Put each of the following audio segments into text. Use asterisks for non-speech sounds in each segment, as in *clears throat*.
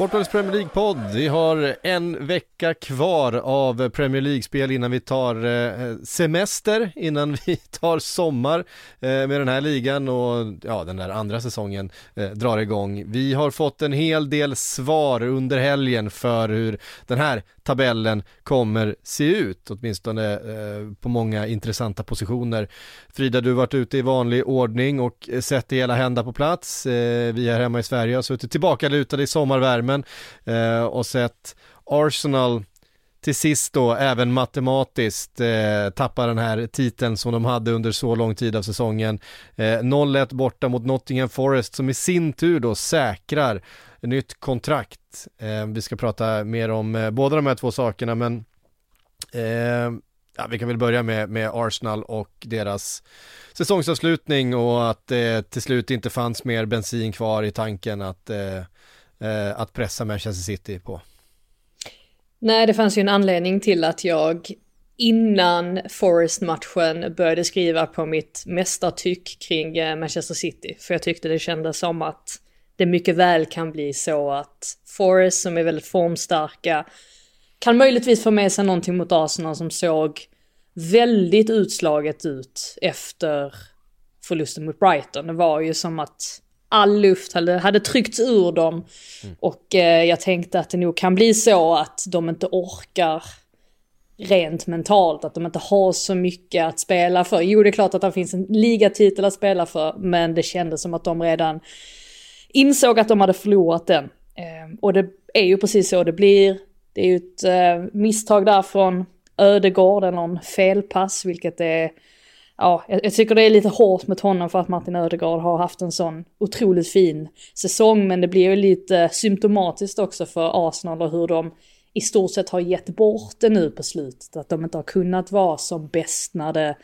Sportbladets Premier League-podd. Vi har en vecka kvar av Premier League-spel innan vi tar eh, semester, innan *laughs* vi tar sommar eh, med den här ligan och ja, den där andra säsongen eh, drar igång. Vi har fått en hel del svar under helgen för hur den här tabellen kommer se ut, åtminstone eh, på många intressanta positioner. Frida, du har varit ute i vanlig ordning och eh, sett det hela hända på plats. Eh, vi här hemma i Sverige har suttit tillbaka lutade i sommarvärmen eh, och sett Arsenal till sist då även matematiskt eh, tappa den här titeln som de hade under så lång tid av säsongen. Eh, 0-1 borta mot Nottingham Forest som i sin tur då säkrar nytt kontrakt. Eh, vi ska prata mer om eh, båda de här två sakerna men eh, ja, vi kan väl börja med, med Arsenal och deras säsongsavslutning och att det eh, till slut inte fanns mer bensin kvar i tanken att, eh, eh, att pressa Manchester City på. Nej, det fanns ju en anledning till att jag innan Forest-matchen började skriva på mitt mästartyck kring eh, Manchester City. För jag tyckte det kändes som att det mycket väl kan bli så att Forest som är väldigt formstarka kan möjligtvis få med sig någonting mot Arsenal som såg väldigt utslaget ut efter förlusten mot Brighton. Det var ju som att all luft hade, hade tryckts ur dem. Mm. Och eh, jag tänkte att det nog kan bli så att de inte orkar rent mentalt, att de inte har så mycket att spela för. Jo, det är klart att det finns en ligatitel att spela för, men det kändes som att de redan insåg att de hade förlorat den. Eh, och det är ju precis så det blir. Det är ju ett eh, misstag där från Ödegård, eller en felpass, vilket är... Ja, jag, tycker det är lite hårt mot honom för att Martin Ödegård har haft en sån otroligt fin säsong, men det blir ju lite symptomatiskt också för Arsenal och hur de i stort sett har gett bort det nu på slutet. Att de inte har kunnat vara som bäst när det,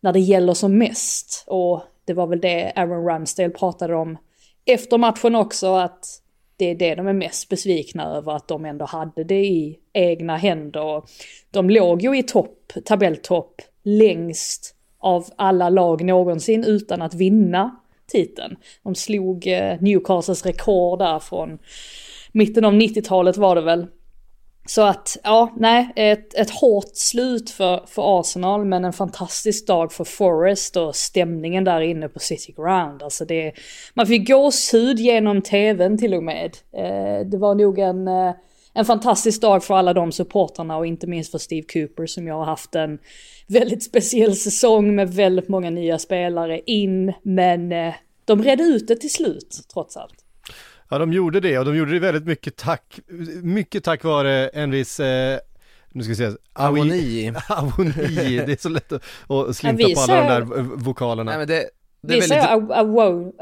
när det gäller som mest. Och det var väl det Aaron Ramsdale pratade om efter matchen också att det är det de är mest besvikna över, att de ändå hade det i egna händer. De låg ju i topp, tabelltopp, längst av alla lag någonsin utan att vinna titeln. De slog eh, Newcastles rekord där från mitten av 90-talet var det väl. Så att, ja, nej, ett, ett hårt slut för, för Arsenal men en fantastisk dag för Forest och stämningen där inne på City Ground. Alltså det, man fick gåshud genom tvn till och med. Eh, det var nog en, eh, en fantastisk dag för alla de supportrarna och inte minst för Steve Cooper som jag har haft en väldigt speciell säsong med väldigt många nya spelare in. Men eh, de redde ut det till slut trots allt. Ja, de gjorde det och de gjorde det väldigt mycket tack, mycket tack vare en viss eh, nu ska vi se, Avoni. *laughs* Avoni, det är så lätt att, att slinta på alla de där vokalerna. Nej, men det, det vi säger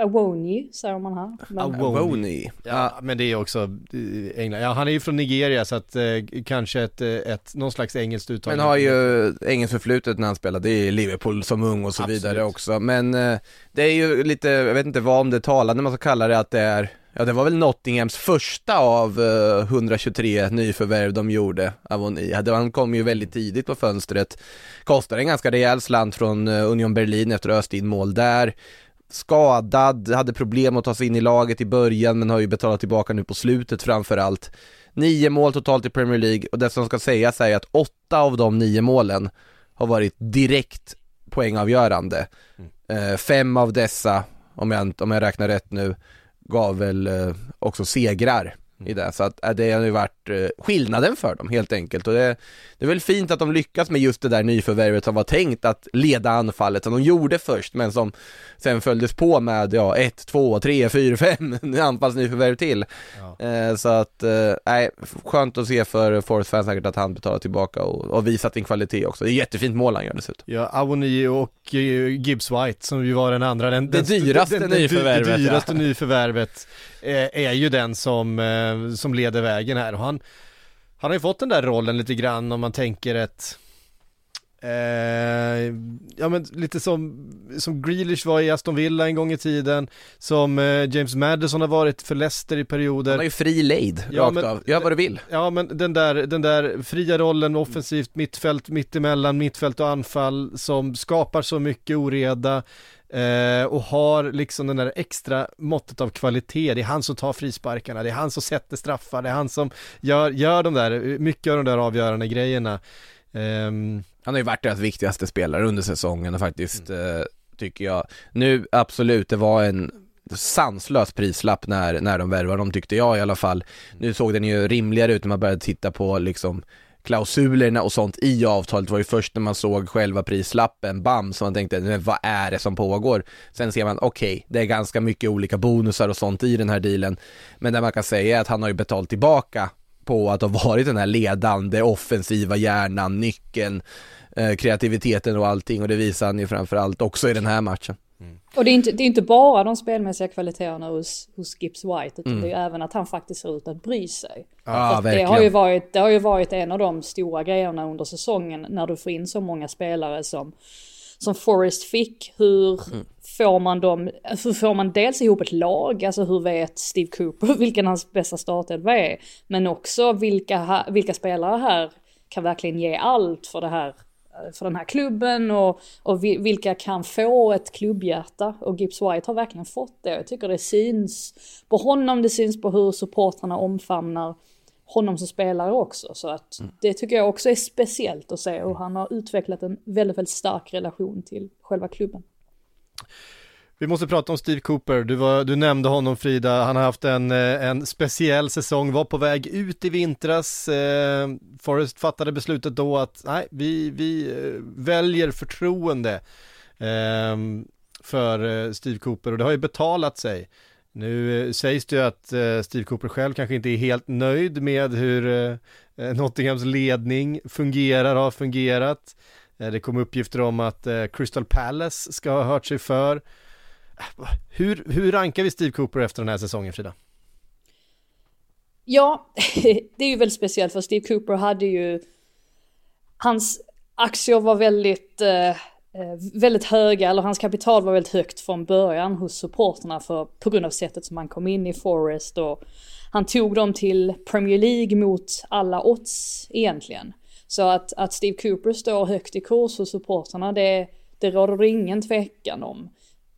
Awoni, säger man här. Awoni. Ja, men det är också eh, England. Ja, han är ju från Nigeria så att eh, kanske ett, eh, ett, någon slags engelskt uttal. Men har ju engelskt förflutet när han spelade i Liverpool som ung och så Absolut. vidare också. Men eh, det är ju lite, jag vet inte vad om det talande man ska kalla det, att det är Ja det var väl Nottinghams första av uh, eh, 123 nyförvärv de gjorde, Avoni. Han kom ju väldigt tidigt på fönstret. Kostade en ganska rejäl slant från uh, Union Berlin efter öst in mål där. Skadad, hade problem att ta sig in i laget i början men har ju betalat tillbaka nu på slutet framförallt. Nio mål totalt i Premier League och det som ska sägas är att åtta av de nio målen har varit direkt poängavgörande. Mm. Uh, fem av dessa, om jag, om jag räknar rätt nu, gav väl eh, också segrar i det. Så att äh, det har ju varit eh, skillnaden för dem helt enkelt. Och det, det är väl fint att de lyckas med just det där nyförvärvet som var tänkt att leda anfallet som de gjorde först men som sen följdes på med ja, ett, två, tre, fyra, fem *laughs* anfallsnyförvärv till. Ja. Eh, så att, eh, nej, skönt att se för Forest fans säkert att han betalar tillbaka och, och visat sin kvalitet också. Det är jättefint mål han gör dessutom. Ja, Awoni och Gibbs White som ju var den andra, den, det dyraste den, den, nyförvärvet. Det dyraste ja. nyförvärvet är ju den som, som leder vägen här och han, han har ju fått den där rollen lite grann om man tänker ett Eh, ja men lite som, som Grealish var i Aston Villa en gång i tiden, som eh, James Madison har varit för Leicester i perioder. Han har ju fri lejd, ja, rakt men, av, gör vad du vill. Ja men den där, den där fria rollen, offensivt mittfält, mittemellan, mittfält och anfall som skapar så mycket oreda. Eh, och har liksom den där extra måttet av kvalitet, det är han som tar frisparkarna, det är han som sätter straffar, det är han som gör, gör de där, mycket av de där avgörande grejerna. Um, han har ju varit deras viktigaste spelare under säsongen och faktiskt, mm. eh, tycker jag. Nu, absolut, det var en sanslös prislapp när, när de värvade dem tyckte jag i alla fall. Nu såg den ju rimligare ut när man började titta på liksom klausulerna och sånt i avtalet var ju först när man såg själva prislappen, bam, så man tänkte, men vad är det som pågår? Sen ser man, okej, okay, det är ganska mycket olika bonusar och sånt i den här dealen, men det man kan säga är att han har ju betalt tillbaka på att ha varit den här ledande, offensiva hjärnan, nyckeln, eh, kreativiteten och allting och det visar han ju framförallt också i den här matchen. Mm. Och det är, inte, det är inte bara de spelmässiga kvaliteterna hos, hos Gibbs White utan mm. det är även att han faktiskt ser ut att bry sig. Ja, det, har ju varit, det har ju varit en av de stora grejerna under säsongen när du får in så många spelare som, som Forrest fick. Hur mm. får man dem, hur får man dels ihop ett lag, alltså hur vet Steve Cooper *laughs* vilken hans bästa startelva är. Men också vilka, vilka spelare här kan verkligen ge allt för det här för den här klubben och, och vilka kan få ett klubbhjärta. Och Gibbs White har verkligen fått det. Jag tycker det syns på honom, det syns på hur supportrarna omfamnar honom som spelare också. Så att mm. det tycker jag också är speciellt att se hur han har utvecklat en väldigt, väldigt stark relation till själva klubben. Vi måste prata om Steve Cooper, du, var, du nämnde honom Frida, han har haft en, eh, en speciell säsong, var på väg ut i vintras, eh, Forrest fattade beslutet då att nej, vi, vi eh, väljer förtroende ehm, eh, för Steve Cooper och det har ju betalat sig. Nu eh, sägs det ju att Steve Cooper själv kanske inte är helt nöjd med hur Nottinghams ledning fungerar, har fungerat. Det kom uppgifter om att Crystal Palace ska ha hört sig för. Hur, hur rankar vi Steve Cooper efter den här säsongen Frida? Ja, *laughs* det är ju väldigt speciellt för Steve Cooper hade ju, hans aktier var väldigt, eh, eh, väldigt höga, eller hans kapital var väldigt högt från början hos supporterna för, på grund av sättet som han kom in i Forest och han tog dem till Premier League mot alla odds egentligen. Så att, att Steve Cooper står högt i kurs hos supporterna det, det råder det ingen tvekan om.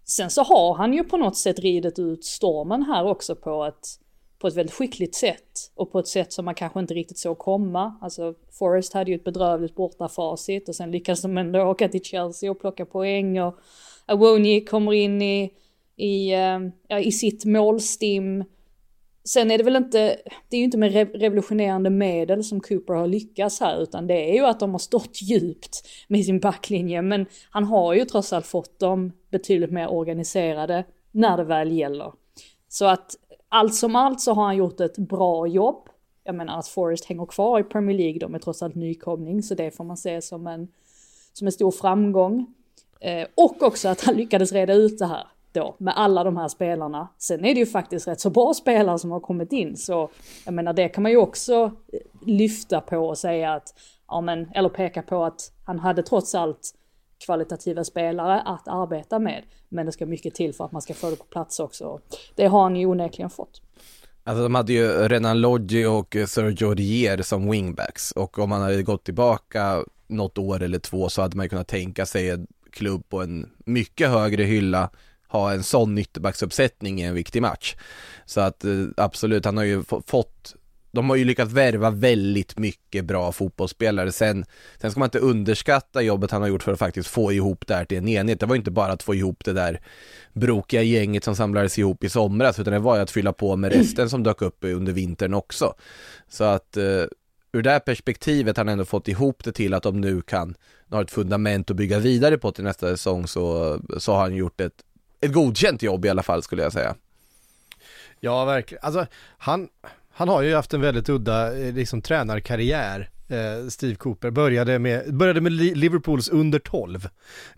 Sen så har han ju på något sätt ridit ut stormen här också på ett, på ett väldigt skickligt sätt. Och på ett sätt som man kanske inte riktigt såg komma. Alltså Forrest hade ju ett bedrövligt bortafacit och sen lyckades de ändå åka till Chelsea och plocka poäng och Awoni kommer in i, i, eh, ja, i sitt målstim Sen är det väl inte, det är ju inte med revolutionerande medel som Cooper har lyckats här, utan det är ju att de har stått djupt med sin backlinje, men han har ju trots allt fått dem betydligt mer organiserade när det väl gäller. Så att allt som allt så har han gjort ett bra jobb. Jag menar att Forest hänger kvar i Premier League, de är trots allt nykomling, så det får man se som en, som en stor framgång. Eh, och också att han lyckades reda ut det här då med alla de här spelarna. Sen är det ju faktiskt rätt så bra spelare som har kommit in så jag menar det kan man ju också eh, lyfta på och säga att ja men eller peka på att han hade trots allt kvalitativa spelare att arbeta med. Men det ska mycket till för att man ska få det på plats också. Det har han ju onekligen fått. Alltså de hade ju Renan Lodgi och Sergio Rier som wingbacks och om man hade gått tillbaka något år eller två så hade man ju kunnat tänka sig en klubb på en mycket högre hylla ha en sån ytterbacksuppsättning i en viktig match. Så att eh, absolut, han har ju fått de har ju lyckats värva väldigt mycket bra fotbollsspelare. Sen, sen ska man inte underskatta jobbet han har gjort för att faktiskt få ihop det här till en enhet. Det var ju inte bara att få ihop det där brokiga gänget som samlades ihop i somras, utan det var ju att fylla på med resten som dök upp under vintern också. Så att eh, ur det här perspektivet har han ändå fått ihop det till att de nu kan har ett fundament att bygga vidare på till nästa säsong så, så har han gjort ett, ett godkänt jobb i alla fall skulle jag säga. Ja, verkligen. Alltså, han, han har ju haft en väldigt udda eh, liksom, tränarkarriär. Eh, Steve Cooper började med, började med Liverpools under 12.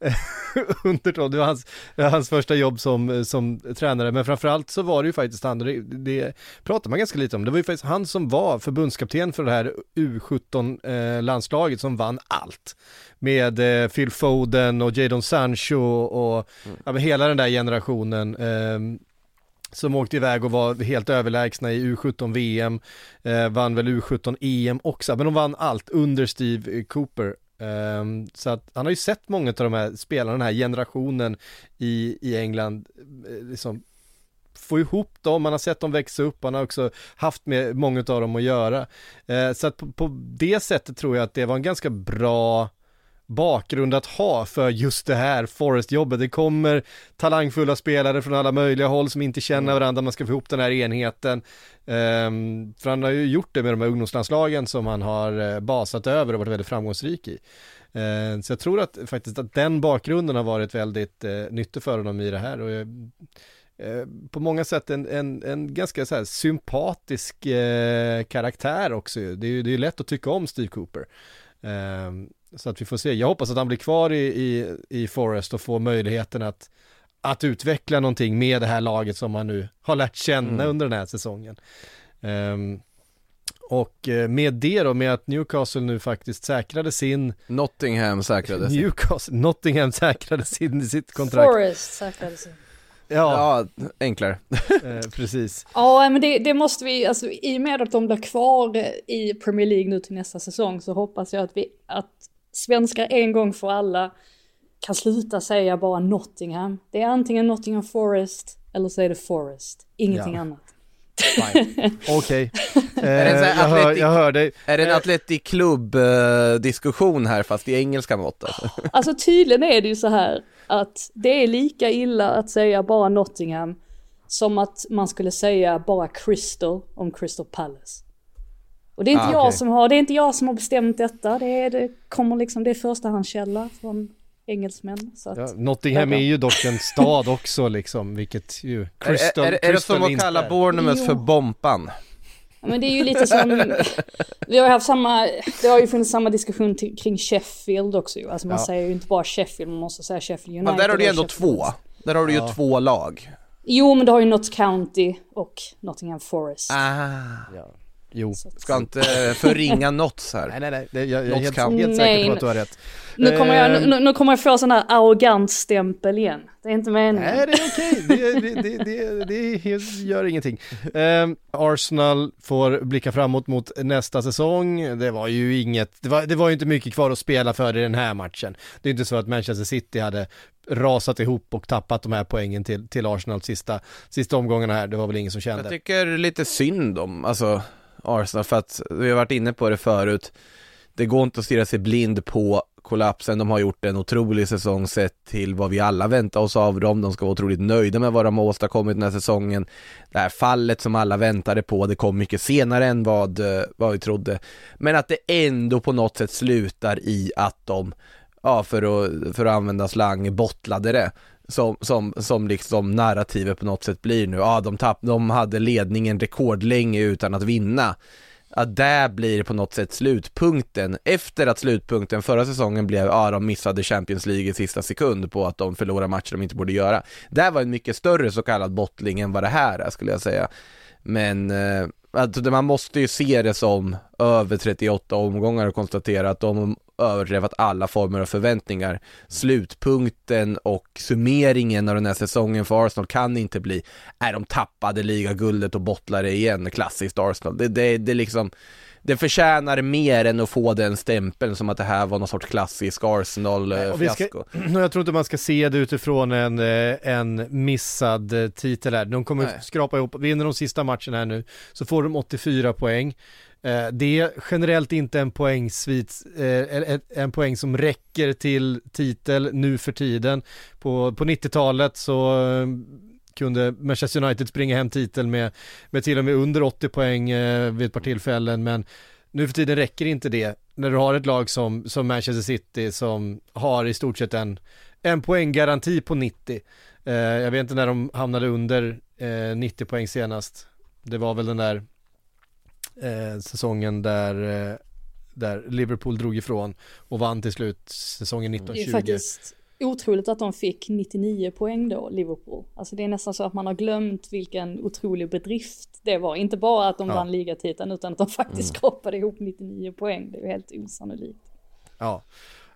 *laughs* under 12, det var hans, hans första jobb som, som tränare, men framförallt så var det ju faktiskt han, det, det pratar man ganska lite om, det var ju faktiskt han som var förbundskapten för det här U17-landslaget eh, som vann allt. Med eh, Phil Foden och Jadon Sancho och mm. ja, hela den där generationen. Ehm, som åkte iväg och var helt överlägsna i U17 VM, eh, vann väl U17 EM också, men de vann allt under Steve Cooper. Eh, så att han har ju sett många av de här spelarna, den här generationen i, i England, eh, liksom få ihop dem, man har sett dem växa upp, man har också haft med många av dem att göra. Eh, så att på, på, det sättet tror jag att det var en ganska bra bakgrund att ha för just det här Forest-jobbet. Det kommer talangfulla spelare från alla möjliga håll som inte känner mm. varandra, man ska få ihop den här enheten. Um, för han har ju gjort det med de här ungdomslandslagen som han har uh, basat över och varit väldigt framgångsrik i. Uh, så jag tror att faktiskt att den bakgrunden har varit väldigt uh, nyttig för honom i det här. Och, uh, på många sätt en, en, en ganska så sympatisk karaktär också. Det är ju det är lätt att tycka om Steve Cooper. Um, så att vi får se. Jag hoppas att han blir kvar i, i, i Forest och får möjligheten att, att utveckla någonting med det här laget som han nu har lärt känna mm. under den här säsongen. Um, och eh, med det då, med att Newcastle nu faktiskt säkrade sin Nottingham säkrade sin Newcastle, Nottingham säkrade sin, sitt kontrakt Forest säkrade sin Ja, ja enklare *laughs* eh, Precis Ja men det, det, måste vi, alltså i och med att de blir kvar i Premier League nu till nästa säsong så hoppas jag att vi, att svenskar en gång för alla kan sluta säga bara Nottingham. Det är antingen Nottingham Forest eller så är det Forest. Ingenting ja. annat. *laughs* Okej, okay. eh, jag, hör, jag hör dig. Är det en eh. Atletic Club-diskussion här fast i engelska mått? Alltså? *laughs* alltså tydligen är det ju så här att det är lika illa att säga bara Nottingham som att man skulle säga bara Crystal om Crystal Palace. Och det är inte ah, jag okay. som har, det är inte jag som har bestämt detta. Det, är, det kommer liksom, det är förstahandskälla från engelsmän. Så att, ja, Nottingham är ju dock en stad också liksom, vilket ju Crystal, Är, är, är det som att kalla Bournemouth för Bompan? Ja, men det är ju lite som, *laughs* vi har ju haft samma, det har ju funnits samma diskussion till, kring Sheffield också ju. Alltså man ja. säger ju inte bara Sheffield, man måste säga Sheffield United. Men där har du ju ändå Sheffield. två. Där har du ju två lag. Jo, men du har ju Notts County och Nottingham Forest. Ah. Ja. Jo. Ska inte förringa Notts här. Nej nej nej, det, jag, jag är helt, helt säker på att du har rätt. Nu kommer, jag, eh, nu, nu kommer jag få sån här arrogant stämpel igen. Det är inte meningen. Nej det är okej, det, det, det, det, det, gör ingenting. Um, Arsenal får blicka framåt mot nästa säsong. Det var ju inget, det var, det var ju inte mycket kvar att spela för i den här matchen. Det är inte så att Manchester City hade rasat ihop och tappat de här poängen till, till Arsenal sista, sista omgångarna här. Det var väl ingen som kände. Jag tycker lite synd om, alltså Arsenal för att vi har varit inne på det förut. Det går inte att stirra sig blind på kollapsen. De har gjort en otrolig säsong sett till vad vi alla väntar oss av dem. De ska vara otroligt nöjda med vad de har åstadkommit den här säsongen. Det här fallet som alla väntade på, det kom mycket senare än vad, eh, vad vi trodde. Men att det ändå på något sätt slutar i att de, ja för att, för att använda slang, bottlade det som, som, som liksom narrativet på något sätt blir nu. Ja, de, tapp, de hade ledningen rekordlänge utan att vinna. Att där blir på något sätt slutpunkten, efter att slutpunkten förra säsongen blev, ja de missade Champions League i sista sekund på att de förlorade matcher de inte borde göra. Där var en mycket större så kallad bottling än vad det här är skulle jag säga. Men eh, alltså, man måste ju se det som över 38 omgångar och konstatera att de överdrevat alla former av förväntningar. Slutpunkten och summeringen av den här säsongen för Arsenal kan inte bli, är de tappade ligaguldet och bottlar det igen, klassiskt Arsenal. Det, det, det liksom det förtjänar mer än att få den stämpeln som att det här var någon sorts klassisk Arsenal-fiasko. *clears throat* Jag tror inte man ska se det utifrån en, eh, en missad eh, titel här. De kommer Nej. skrapa ihop, vinner de sista matchen här nu så får de 84 poäng. Eh, det är generellt inte en poängsvit, eh, en poäng som räcker till titel nu för tiden. På, på 90-talet så eh, kunde Manchester United springa hem titeln med, med till och med under 80 poäng vid ett par tillfällen men nu för tiden räcker inte det när du har ett lag som, som Manchester City som har i stort sett en, en poänggaranti på 90. Jag vet inte när de hamnade under 90 poäng senast. Det var väl den där eh, säsongen där, eh, där Liverpool drog ifrån och vann till slut säsongen 1920 otroligt att de fick 99 poäng då, Liverpool. Alltså det är nästan så att man har glömt vilken otrolig bedrift det var. Inte bara att de ja. vann ligatiteln utan att de faktiskt mm. skrapade ihop 99 poäng. Det är ju helt osannolikt. Ja,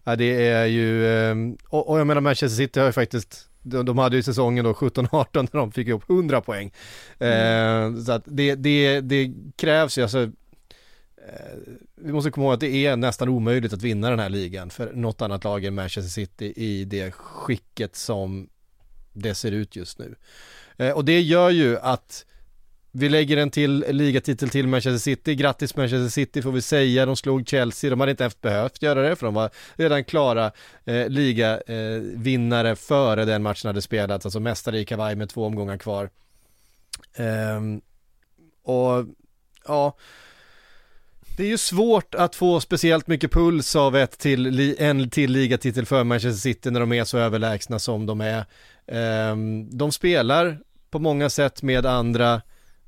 ja det är ju, och, och jag menar Manchester City har ju faktiskt de, de hade ju säsongen då 17-18 när de fick ihop 100 poäng. Mm. Eh, så att det, det, det krävs ju, alltså Eh, vi måste komma ihåg att det är nästan omöjligt att vinna den här ligan för något annat lag än Manchester City i det skicket som det ser ut just nu. Eh, och det gör ju att vi lägger en till ligatitel till Manchester City, grattis Manchester City får vi säga, de slog Chelsea, de hade inte haft behövt göra det för de var redan klara eh, ligavinnare eh, före den matchen hade spelats, alltså mästare i kavaj med två omgångar kvar. Eh, och ja, det är ju svårt att få speciellt mycket puls av ett till, en till ligatitel för Manchester City när de är så överlägsna som de är. Ehm, de spelar på många sätt med andra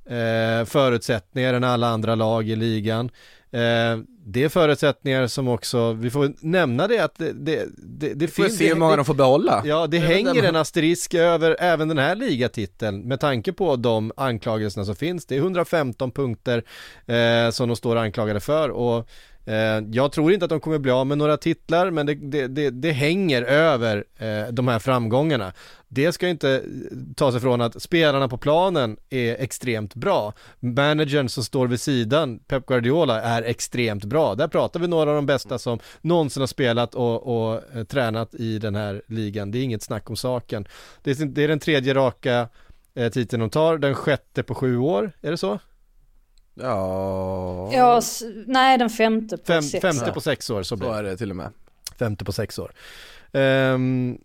eh, förutsättningar än alla andra lag i ligan. Eh, det är förutsättningar som också, vi får nämna det att det, det, det, det finns... se hur många de får behålla. Ja, det hänger en asterisk över även den här ligatiteln med tanke på de anklagelserna som finns. Det är 115 punkter eh, som de står anklagade för och Eh, jag tror inte att de kommer bli av med några titlar men det, det, det, det hänger över eh, de här framgångarna. Det ska inte eh, ta sig från att spelarna på planen är extremt bra. Managern som står vid sidan, Pep Guardiola, är extremt bra. Där pratar vi några av de bästa som någonsin har spelat och, och tränat i den här ligan. Det är inget snack om saken. Det är, det är den tredje raka titeln de tar, den sjätte på sju år, är det så? Ja... Ja, nej den femte på Fem, sex Femte på sex år, så blir det. Så är det till och med. Femte på sex år. Um,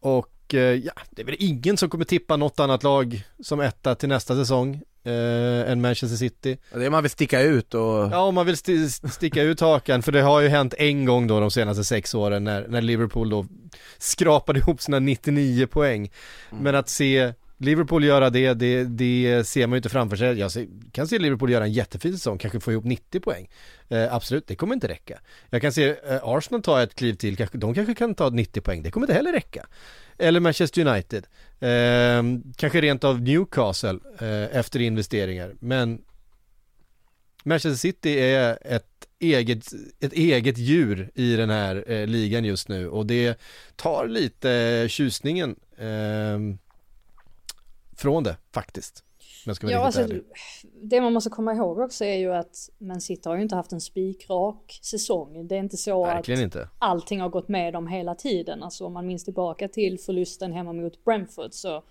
och uh, ja, det är väl ingen som kommer tippa något annat lag som etta till nästa säsong uh, än Manchester City. Det är man vill sticka ut och... Ja, om man vill st sticka ut hakan, för det har ju hänt en gång då de senaste sex åren när, när Liverpool då skrapade ihop sina 99 poäng. Mm. Men att se Liverpool göra det, det, det ser man ju inte framför sig. Jag kan se Liverpool göra en jättefin säsong, kanske få ihop 90 poäng. Eh, absolut, det kommer inte räcka. Jag kan se eh, Arsenal ta ett kliv till, de kanske kan ta 90 poäng, det kommer inte heller räcka. Eller Manchester United, eh, kanske rent av Newcastle eh, efter investeringar. Men Manchester City är ett eget, ett eget djur i den här eh, ligan just nu och det tar lite eh, tjusningen eh, från det faktiskt. Ja, alltså, det man måste komma ihåg också är ju att Man City har ju inte haft en spikrak säsong. Det är inte så Verkligen att inte. allting har gått med dem hela tiden. Alltså om man minns tillbaka till förlusten hemma mot Brentford så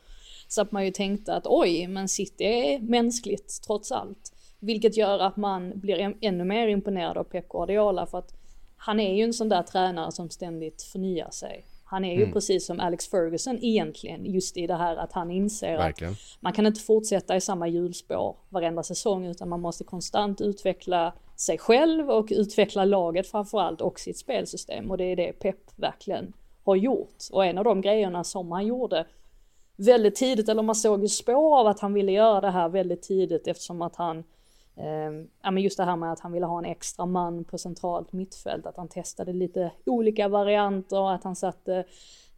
så att man ju tänkte att oj, men City är mänskligt trots allt. Vilket gör att man blir ännu mer imponerad av Pep Guardiola för att han är ju en sån där tränare som ständigt förnyar sig. Han är ju mm. precis som Alex Ferguson egentligen, just i det här att han inser Verkligen. att man kan inte fortsätta i samma hjulspår varenda säsong utan man måste konstant utveckla sig själv och utveckla laget framförallt och sitt spelsystem och det är det Pep verkligen har gjort. Och en av de grejerna som han gjorde väldigt tidigt, eller man såg ju spår av att han ville göra det här väldigt tidigt eftersom att han Ehm. ja men just det här med att han ville ha en extra man på centralt mittfält, att han testade lite olika varianter, att han satte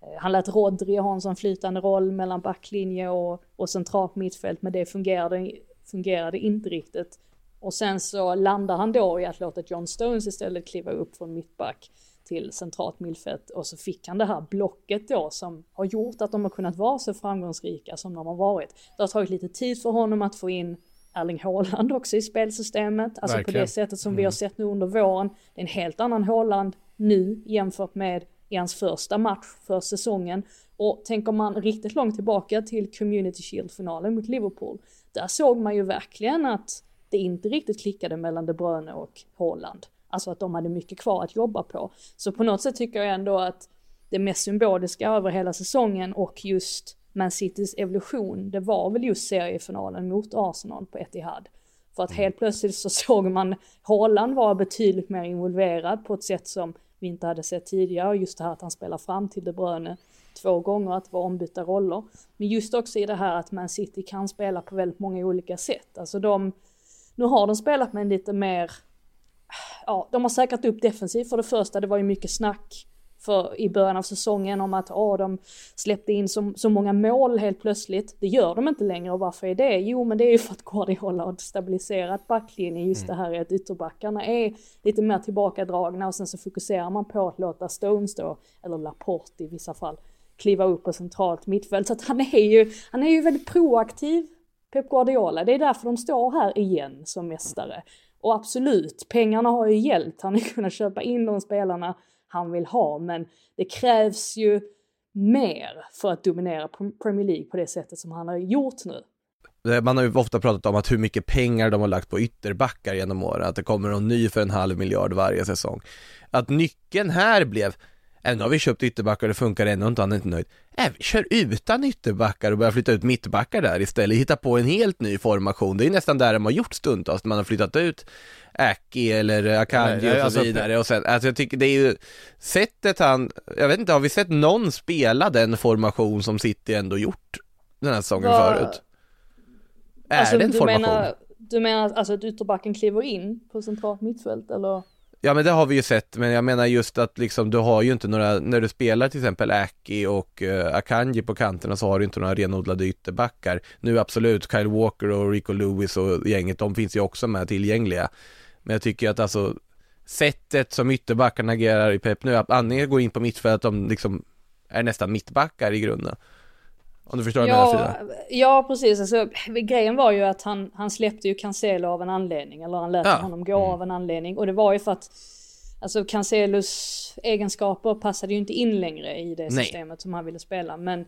eh, han lät Rodri ha en sån flytande roll mellan backlinje och, och centralt mittfält, men det fungerade, fungerade inte riktigt. Och sen så landar han då i att låta John Stones istället kliva upp från mittback till centralt mittfält och så fick han det här blocket då som har gjort att de har kunnat vara så framgångsrika som de har varit. Det har tagit lite tid för honom att få in Erling Haaland också i spelsystemet, alltså Verkligen. på det sättet som vi har sett nu under våren. Det är en helt annan Haaland nu jämfört med i hans första match för säsongen. Och tänker man riktigt långt tillbaka till Community Shield-finalen mot Liverpool, där såg man ju verkligen att det inte riktigt klickade mellan De Bruyne och Haaland. Alltså att de hade mycket kvar att jobba på. Så på något sätt tycker jag ändå att det mest symboliska över hela säsongen och just Man Citys evolution, det var väl just seriefinalen mot Arsenal på Etihad. För att helt plötsligt så såg man Haaland vara betydligt mer involverad på ett sätt som vi inte hade sett tidigare. Och Just det här att han spelar fram till De Bruyne två gånger, att vara ombytta roller. Men just också i det här att Man City kan spela på väldigt många olika sätt. Alltså de, nu har de spelat med en lite mer, ja, de har säkrat upp defensivt för det första. Det var ju mycket snack för i början av säsongen om att åh, de släppte in så, så många mål helt plötsligt. Det gör de inte längre och varför är det? Jo, men det är ju för att Guardiola har stabiliserat backlinjen. Just det här är att ytterbackarna är lite mer tillbakadragna och sen så fokuserar man på att låta Stones då, eller Laporte i vissa fall, kliva upp på centralt mittfält. Så att han är ju, han är ju väldigt proaktiv, Pep Guardiola. Det är därför de står här igen som mästare. Och absolut, pengarna har ju hjälpt. Han har kunnat köpa in de spelarna han vill ha, men det krävs ju mer för att dominera Premier League på det sättet som han har gjort nu. Eh, man har ju ofta pratat om att hur mycket pengar de har lagt på ytterbackar genom åren, att det kommer någon ny för en halv miljard varje säsong. Att nyckeln här blev, även har vi köpt ytterbackar och det funkar ändå inte, han är inte nöjd. Äh, vi kör utan ytterbackar och börjar flytta ut mittbackar där istället, hitta på en helt ny formation. Det är nästan där de har gjort stundtals, man har flyttat ut Aki eller Akanji och så alltså- vidare och sen, alltså jag tycker det är ju sättet han, jag vet inte, har vi sett någon spela den formation som City ändå gjort den här säsongen Vad- förut? Är alltså, det en du formation? Menar, du menar alltså att ytterbacken kliver in på centralt mittfält eller? Ja men det har vi ju sett, men jag menar just att liksom du har ju inte några, när du spelar till exempel Aki och uh, Akanji på kanterna så har du inte några renodlade ytterbackar. Nu absolut, Kyle Walker och Rico Lewis och gänget, de finns ju också med tillgängliga. Men jag tycker att alltså sättet som ytterbackarna agerar i Pep nu, att antingen gå in på mittfältet, de liksom är nästan mittbackar i grunden. Om du förstår vad jag menar Ja, ja precis, alltså, grejen var ju att han, han släppte ju Cancelo av en anledning, eller han lät Ja. honom gå av en anledning. Och det var ju för att Alltså Cancelos egenskaper passade ju inte in längre i det Nej. systemet som han ville spela. Men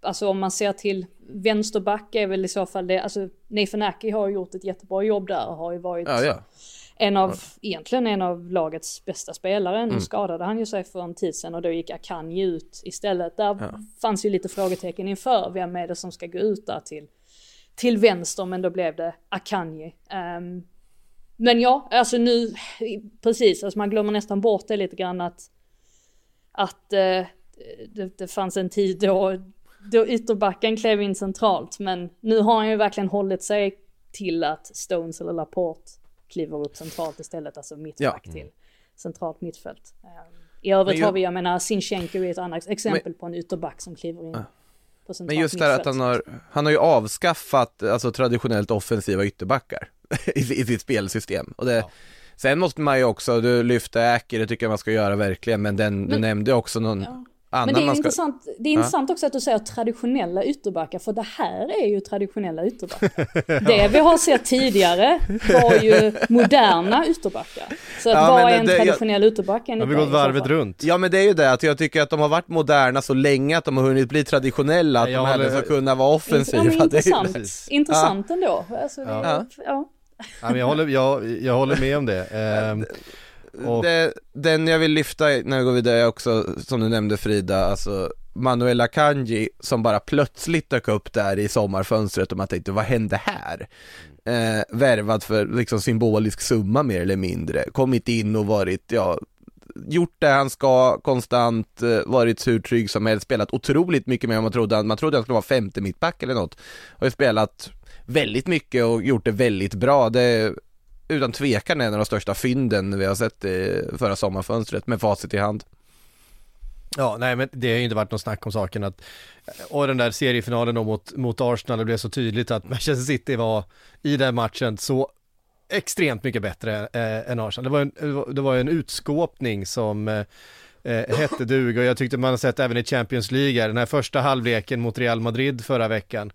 alltså om man ser till vänsterback är väl i så fall det, alltså Nathan Aki har gjort ett jättebra jobb där och har ju varit Ja, ja. En av, egentligen en av lagets bästa spelare. Mm. Nu skadade han ju sig för en tid sedan och då gick Akanji ut istället. Där fanns ju lite frågetecken inför vem är det som ska gå ut där till, till vänster men då blev det Akanji. Ehm, men ja, alltså nu, precis, alltså man glömmer nästan bort det lite grann att, att eh, det, det fanns en tid då, då ytterbacken klev in centralt men nu har han ju verkligen hållit sig till att Stones eller Laporte kliver upp centralt istället, alltså mittback till centralt mittfält. Ehm, I övrigt Men har vi, jag menar, Sinchenko är ett annat exempel på en ytterback som kliver in på centralt Men just det här att han har, han har ju avskaffat alltså traditionellt offensiva ytterbackar *laughs* i, i sitt spelsystem. Och det, Sen måste man ju också, du lyfter Äker, det tycker jag man ska göra verkligen, men den, du Men- nämnde också någon Ja. Annan Men det är, ska... intressant, det är intressant också att du säger traditionella ytterbackar, för det här är ju traditionella ytterbackar. *laughs* Det vi har sett tidigare var ju moderna ytterbackar. Så att Ja, vad är en det- jag- traditionell ytterback Har enligt vi dig gått varvet runt? Ja men det är ju det, att jag tycker att de har varit moderna så länge att de har hunnit bli traditionella, att jag de håller- ska kunna vara Ja, offensiva. men *laughs* Det är ju- intressant, intressant ändå. Alltså, det, Ja. ja. Ja, men jag, håller, jag, jag håller med om det. *laughs* Och- det, den jag vill lyfta när vi går vidare är också, som du nämnde Frida, alltså Manuela Kanji, som bara plötsligt dök upp där i sommarfönstret och man tänkte vad hände här? Eh, värvad för liksom symbolisk summa mer eller mindre, kommit in och varit, ja, gjort det han ska konstant, eh, varit hur trygg som helst, spelat otroligt mycket mer än man trodde, man trodde han skulle vara femte mittback eller något, har ju spelat väldigt mycket och gjort det väldigt bra, det utan tvekan en av de största fynden vi har sett i förra sommarfönstret med facit i hand. Ja, nej men det har ju inte varit någon snack om saken att och den där seriefinalen då mot, mot Arsenal, det blev så tydligt att Manchester City var i den matchen så extremt mycket bättre eh, än Arsenal. Det var, en, det var en utskåpning som eh, eh, hette duga och jag tyckte man har sett även i Champions League, den här första halvleken mot Real Madrid förra veckan,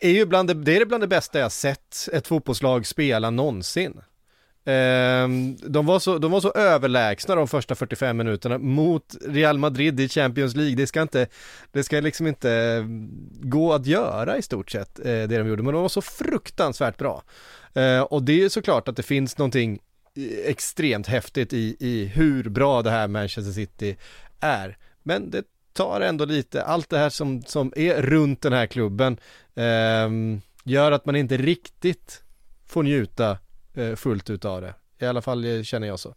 är ju bland det, det är bland det bästa jag sett ett fotbollslag spela någonsin. Ehm, de, var så, de var så överlägsna de första 45 minuterna mot Real Madrid i Champions League. Det ska inte, det ska liksom inte ehm, gå att göra i stort sett eh, det de gjorde, men de var så fruktansvärt bra. Ehm, och det är såklart att det finns någonting eh, extremt häftigt i, i hur bra det här Manchester City är. Men det tar ändå lite, allt det här som, som är runt den här klubben eh, gör att man inte riktigt får njuta eh, fullt ut av det. I alla fall eh, känner jag så.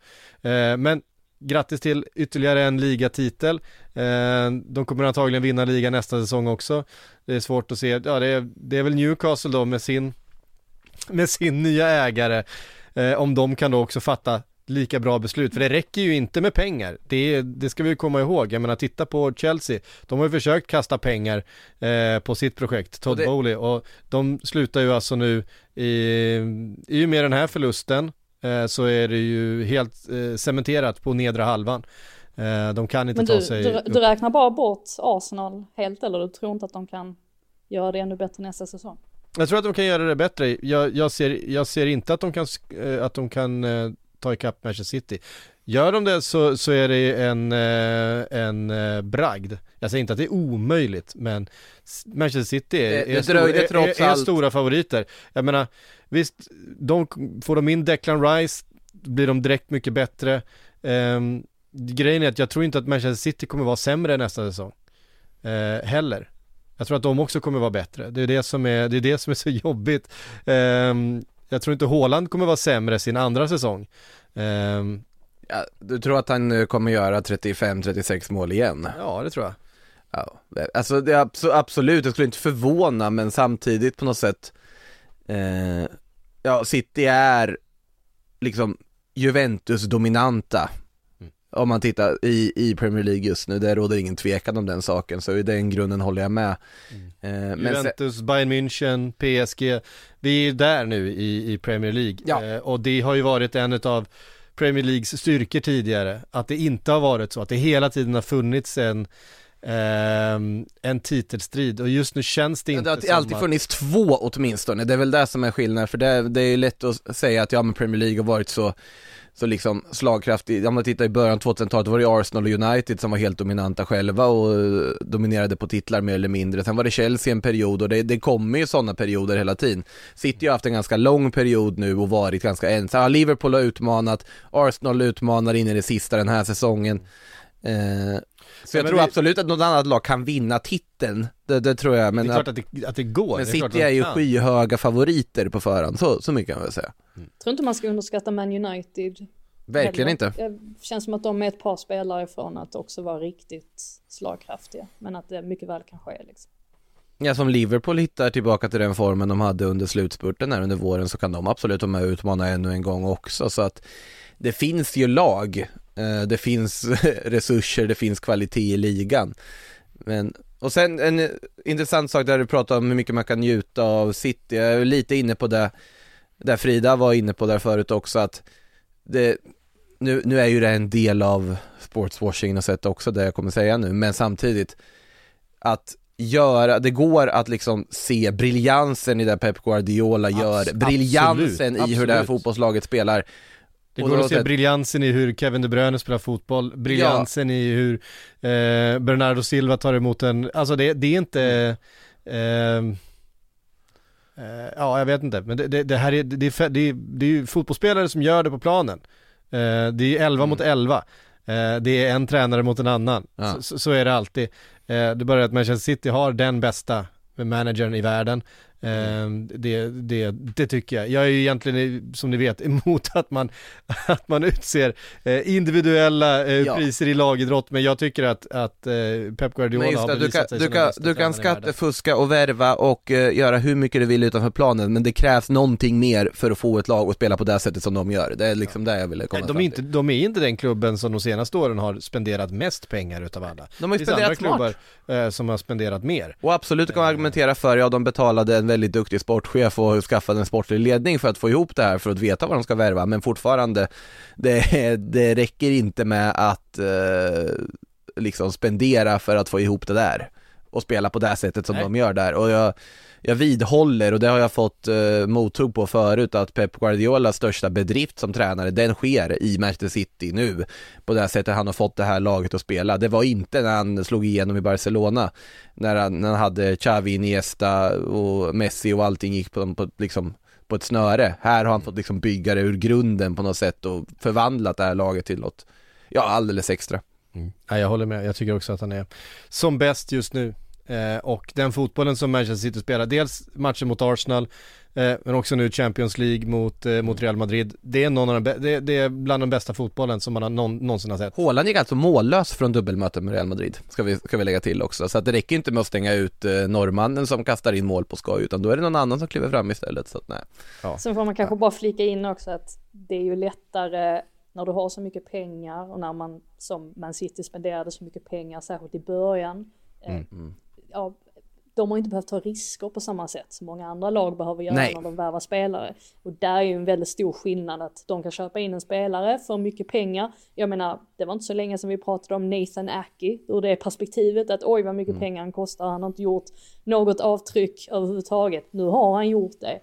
Eh, men grattis till ytterligare en ligatitel. Eh, de kommer antagligen vinna ligan nästa säsong också. Det är svårt att se, ja det är, det är väl Newcastle då med sin, med sin nya ägare. Eh, om de kan då också fatta lika bra beslut, för det räcker ju inte med pengar. Det, det ska vi komma ihåg. Jag menar, titta på Chelsea. De har ju försökt kasta pengar eh, på sitt projekt, Todd och det... Bowley, och de slutar ju alltså nu i, i och med den här förlusten eh, så är det ju helt eh, cementerat på nedre halvan. Eh, de kan inte Men ta du, sig du, du räknar bara bort Arsenal helt eller du tror inte att de kan göra det ännu bättre nästa säsong? Jag tror att de kan göra det bättre. Jag, jag, ser, jag ser inte att de kan, eh, att de kan eh, ta ikapp Manchester City. Gör de det så, så är det en, eh, en bragd. Jag säger inte att det är omöjligt, men Manchester City är, det, är, det stor, är, är stora favoriter. Jag menar, visst, de, får de in Declan Rice blir de direkt mycket bättre. Um, grejen är att jag tror inte att Manchester City kommer vara sämre nästa säsong. Uh, heller. Jag tror att de också kommer vara bättre. Det är det som är, det är, det som är så jobbigt. Um, jag tror inte Håland kommer vara sämre sin andra säsong. Um, ja, du tror att han kommer göra 35-36 mål igen? Ja, det tror jag. Ja, alltså det är absolut, det skulle inte förvåna men samtidigt på något sätt eh, Ja, City är liksom Juventus-dominanta om man tittar i, i Premier League just nu, det råder ingen tvekan om den saken, så i den grunden håller jag med. Mm. Eh, Juventus, se- Bayern München, PSG, vi är där nu i, i Premier League ja. eh, och det har ju varit en av Premier Leagues styrkor tidigare, att det inte har varit så, att det hela tiden har funnits en Um, en titelstrid och just nu känns det inte Det har alltid att... funnits två åtminstone, det är väl det som är skillnaden för det, det är lätt att säga att ja men Premier League har varit så så liksom slagkraftig, om man tittar i början av 2000-talet då var det Arsenal och United som var helt dominanta själva och eh, dominerade på titlar mer eller mindre. Sen var det Chelsea en period och det, det kommer ju sådana perioder hela tiden. City har haft en ganska lång period nu och varit ganska ensam. Liverpool har utmanat, Arsenal utmanar in i det sista den här säsongen. Eh, så jag tror vi... absolut att något annat lag kan vinna titeln, det, det tror jag men Det är klart att det, att det går. Men det är City är ju kan. skyhöga favoriter på förhand, så, så mycket kan man väl säga. Mm. Tror inte man ska underskatta Man United Verkligen inte. Det känns som att de är ett par spelare ifrån att också vara riktigt slagkraftiga Men att det mycket väl kan ske liksom. Ja, som Liverpool hittar tillbaka till den formen de hade under slutspurten här under våren så kan de absolut vara med och utmana ännu en gång också. Så att det finns ju lag det finns *laughs* resurser, det finns kvalitet i ligan. Men, och sen en intressant sak där du pratar om hur mycket man kan njuta av City, jag är lite inne på det, där Frida var inne på där förut också att det, nu, nu är ju det en del av sportswashing och sätt också det jag kommer säga nu, men samtidigt att göra, det går att liksom se briljansen i det Pep Guardiola gör, Abs briljansen absolut, i hur det här fotbollslaget spelar det går att se briljansen i hur Kevin De Bruyne spelar fotboll, briljansen ja. i hur eh, Bernardo Silva tar emot en, alltså det, det är inte mm. eh, eh, ja jag vet inte, men det, det, här är, det, är, det, är, det är ju fotbollsspelare som gör det på planen. Eh, det är 11 mm. mot 11. Eh, det är en tränare mot en annan. Ja. Så, så, är det alltid. Eh, det börjar att Manchester City har den bästa managern i världen. Mm. Det, det, det tycker jag. Jag är ju egentligen, som ni vet, *laughs* emot att man, att man utser eh, individuella eh, ja. priser i lagidrott, men jag tycker att, att Pep Guardiola har bevisat sig du kan, du kan skattefuska och värva och uh, göra hur mycket du vill utanför planen, men det krävs någonting mer för att få ett lag att spela på det sättet som de gör. Det är liksom ja. det jag ville komma de är, inte, de är inte den klubben som de senaste åren har spenderat mest pengar utav alla. De har ju spenderat andra klubbar eh, som har spenderat mer. Och absolut, du kan argumentera för, ja de betalade en väldigt duktig sportchef och skaffat en sportlig ledning för att få ihop det här för att veta vad de ska värva men fortfarande det, det räcker inte med att eh, liksom spendera för att få ihop det där och spela på det sättet som Nej. de gör där och jag jag vidhåller och det har jag fått eh, mothugg på förut att Pep Guardiolas största bedrift som tränare den sker i Manchester City nu på det sättet han har fått det här laget att spela. Det var inte när han slog igenom i Barcelona när han, när han hade Xavi, Iniesta och Messi och allting gick på, på liksom på ett snöre. Här har han fått liksom bygga det ur grunden på något sätt och förvandlat det här laget till något, ja alldeles extra. Mm. Ja, jag håller med, jag tycker också att han är som bäst just nu. Eh, och den fotbollen som Manchester City spelar, dels matchen mot Arsenal, eh, men också nu Champions League mot, eh, mot Real Madrid. Det är, någon av de det, det, är bland de bästa fotbollen som man har någon, någonsin har sett. Haaland gick alltså mållös från dubbelmöten med Real Madrid, ska vi, ska vi lägga till också. Så att det räcker inte med att stänga ut eh, norrmannen som kastar in mål på skoj, utan då är det någon annan som kliver fram istället. Så att, nej. Ja. Sen får man kanske bara flika in också att det är ju lättare när du har så mycket pengar och när man som Man City spenderade så mycket pengar, särskilt i början. Mm. Mm ja, de har inte behövt ta risker på samma sätt som många andra lag behöver göra Nej. när de värvar spelare. Och där är ju en väldigt stor skillnad att de kan köpa in en spelare för mycket pengar. Jag menar, det var inte så länge sedan vi pratade om Nathan Aki ur det perspektivet att oj vad mycket mm. pengar han kostar, han har inte gjort något avtryck överhuvudtaget. Nu har han gjort det.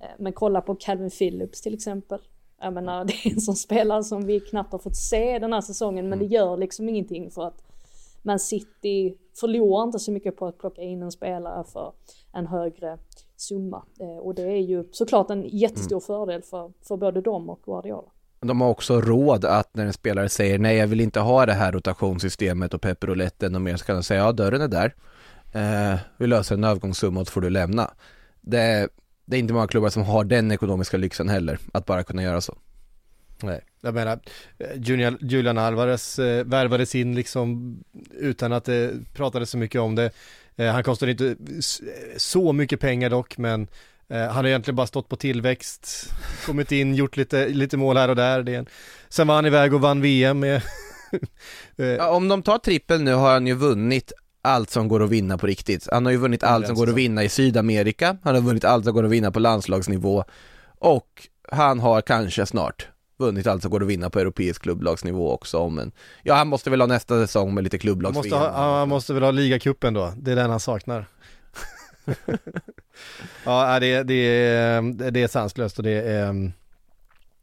Eh, men kolla på Calvin Phillips till exempel. Jag menar, *laughs* det är en sån spelare som vi knappt har fått se den här säsongen, men det mm. gör liksom ingenting för att man City förlorar inte så mycket på att plocka in en spelare för en högre summa. Eh, och det är ju såklart en jättestor mm. fördel för, för både dem och Guardiola. De har också råd att när en spelare säger nej jag vill inte ha det här rotationssystemet och pepperouletten och mer så kan de säga ja dörren är där. Eh, vi löser en övergångssumma och så får du lämna. Det, det är inte många klubbar som har den ekonomiska lyxen heller, att bara kunna göra så. Nej, jag menar, Julian, Julian Alvarez eh, värvades in liksom utan att det pratades så mycket om det. Eh, han kostar inte så mycket pengar dock, men eh, han har egentligen bara stått på tillväxt, *laughs* kommit in, gjort lite, lite mål här och där. Det en... Sen var han iväg och vann VM med *laughs* eh, ja, om de tar trippel nu har han ju vunnit allt som går att vinna på riktigt. Han har ju vunnit allt som går att vinna i Sydamerika, han har vunnit allt som går att vinna på landslagsnivå och han har kanske snart vunnit allt som går att vinna på europeisk klubblagsnivå också men ja han måste väl ha nästa säsong med lite klubblags han måste, ha, han måste väl ha ligacupen då, det är den han saknar. *laughs* Ja det, det, är, det är sanslöst och det är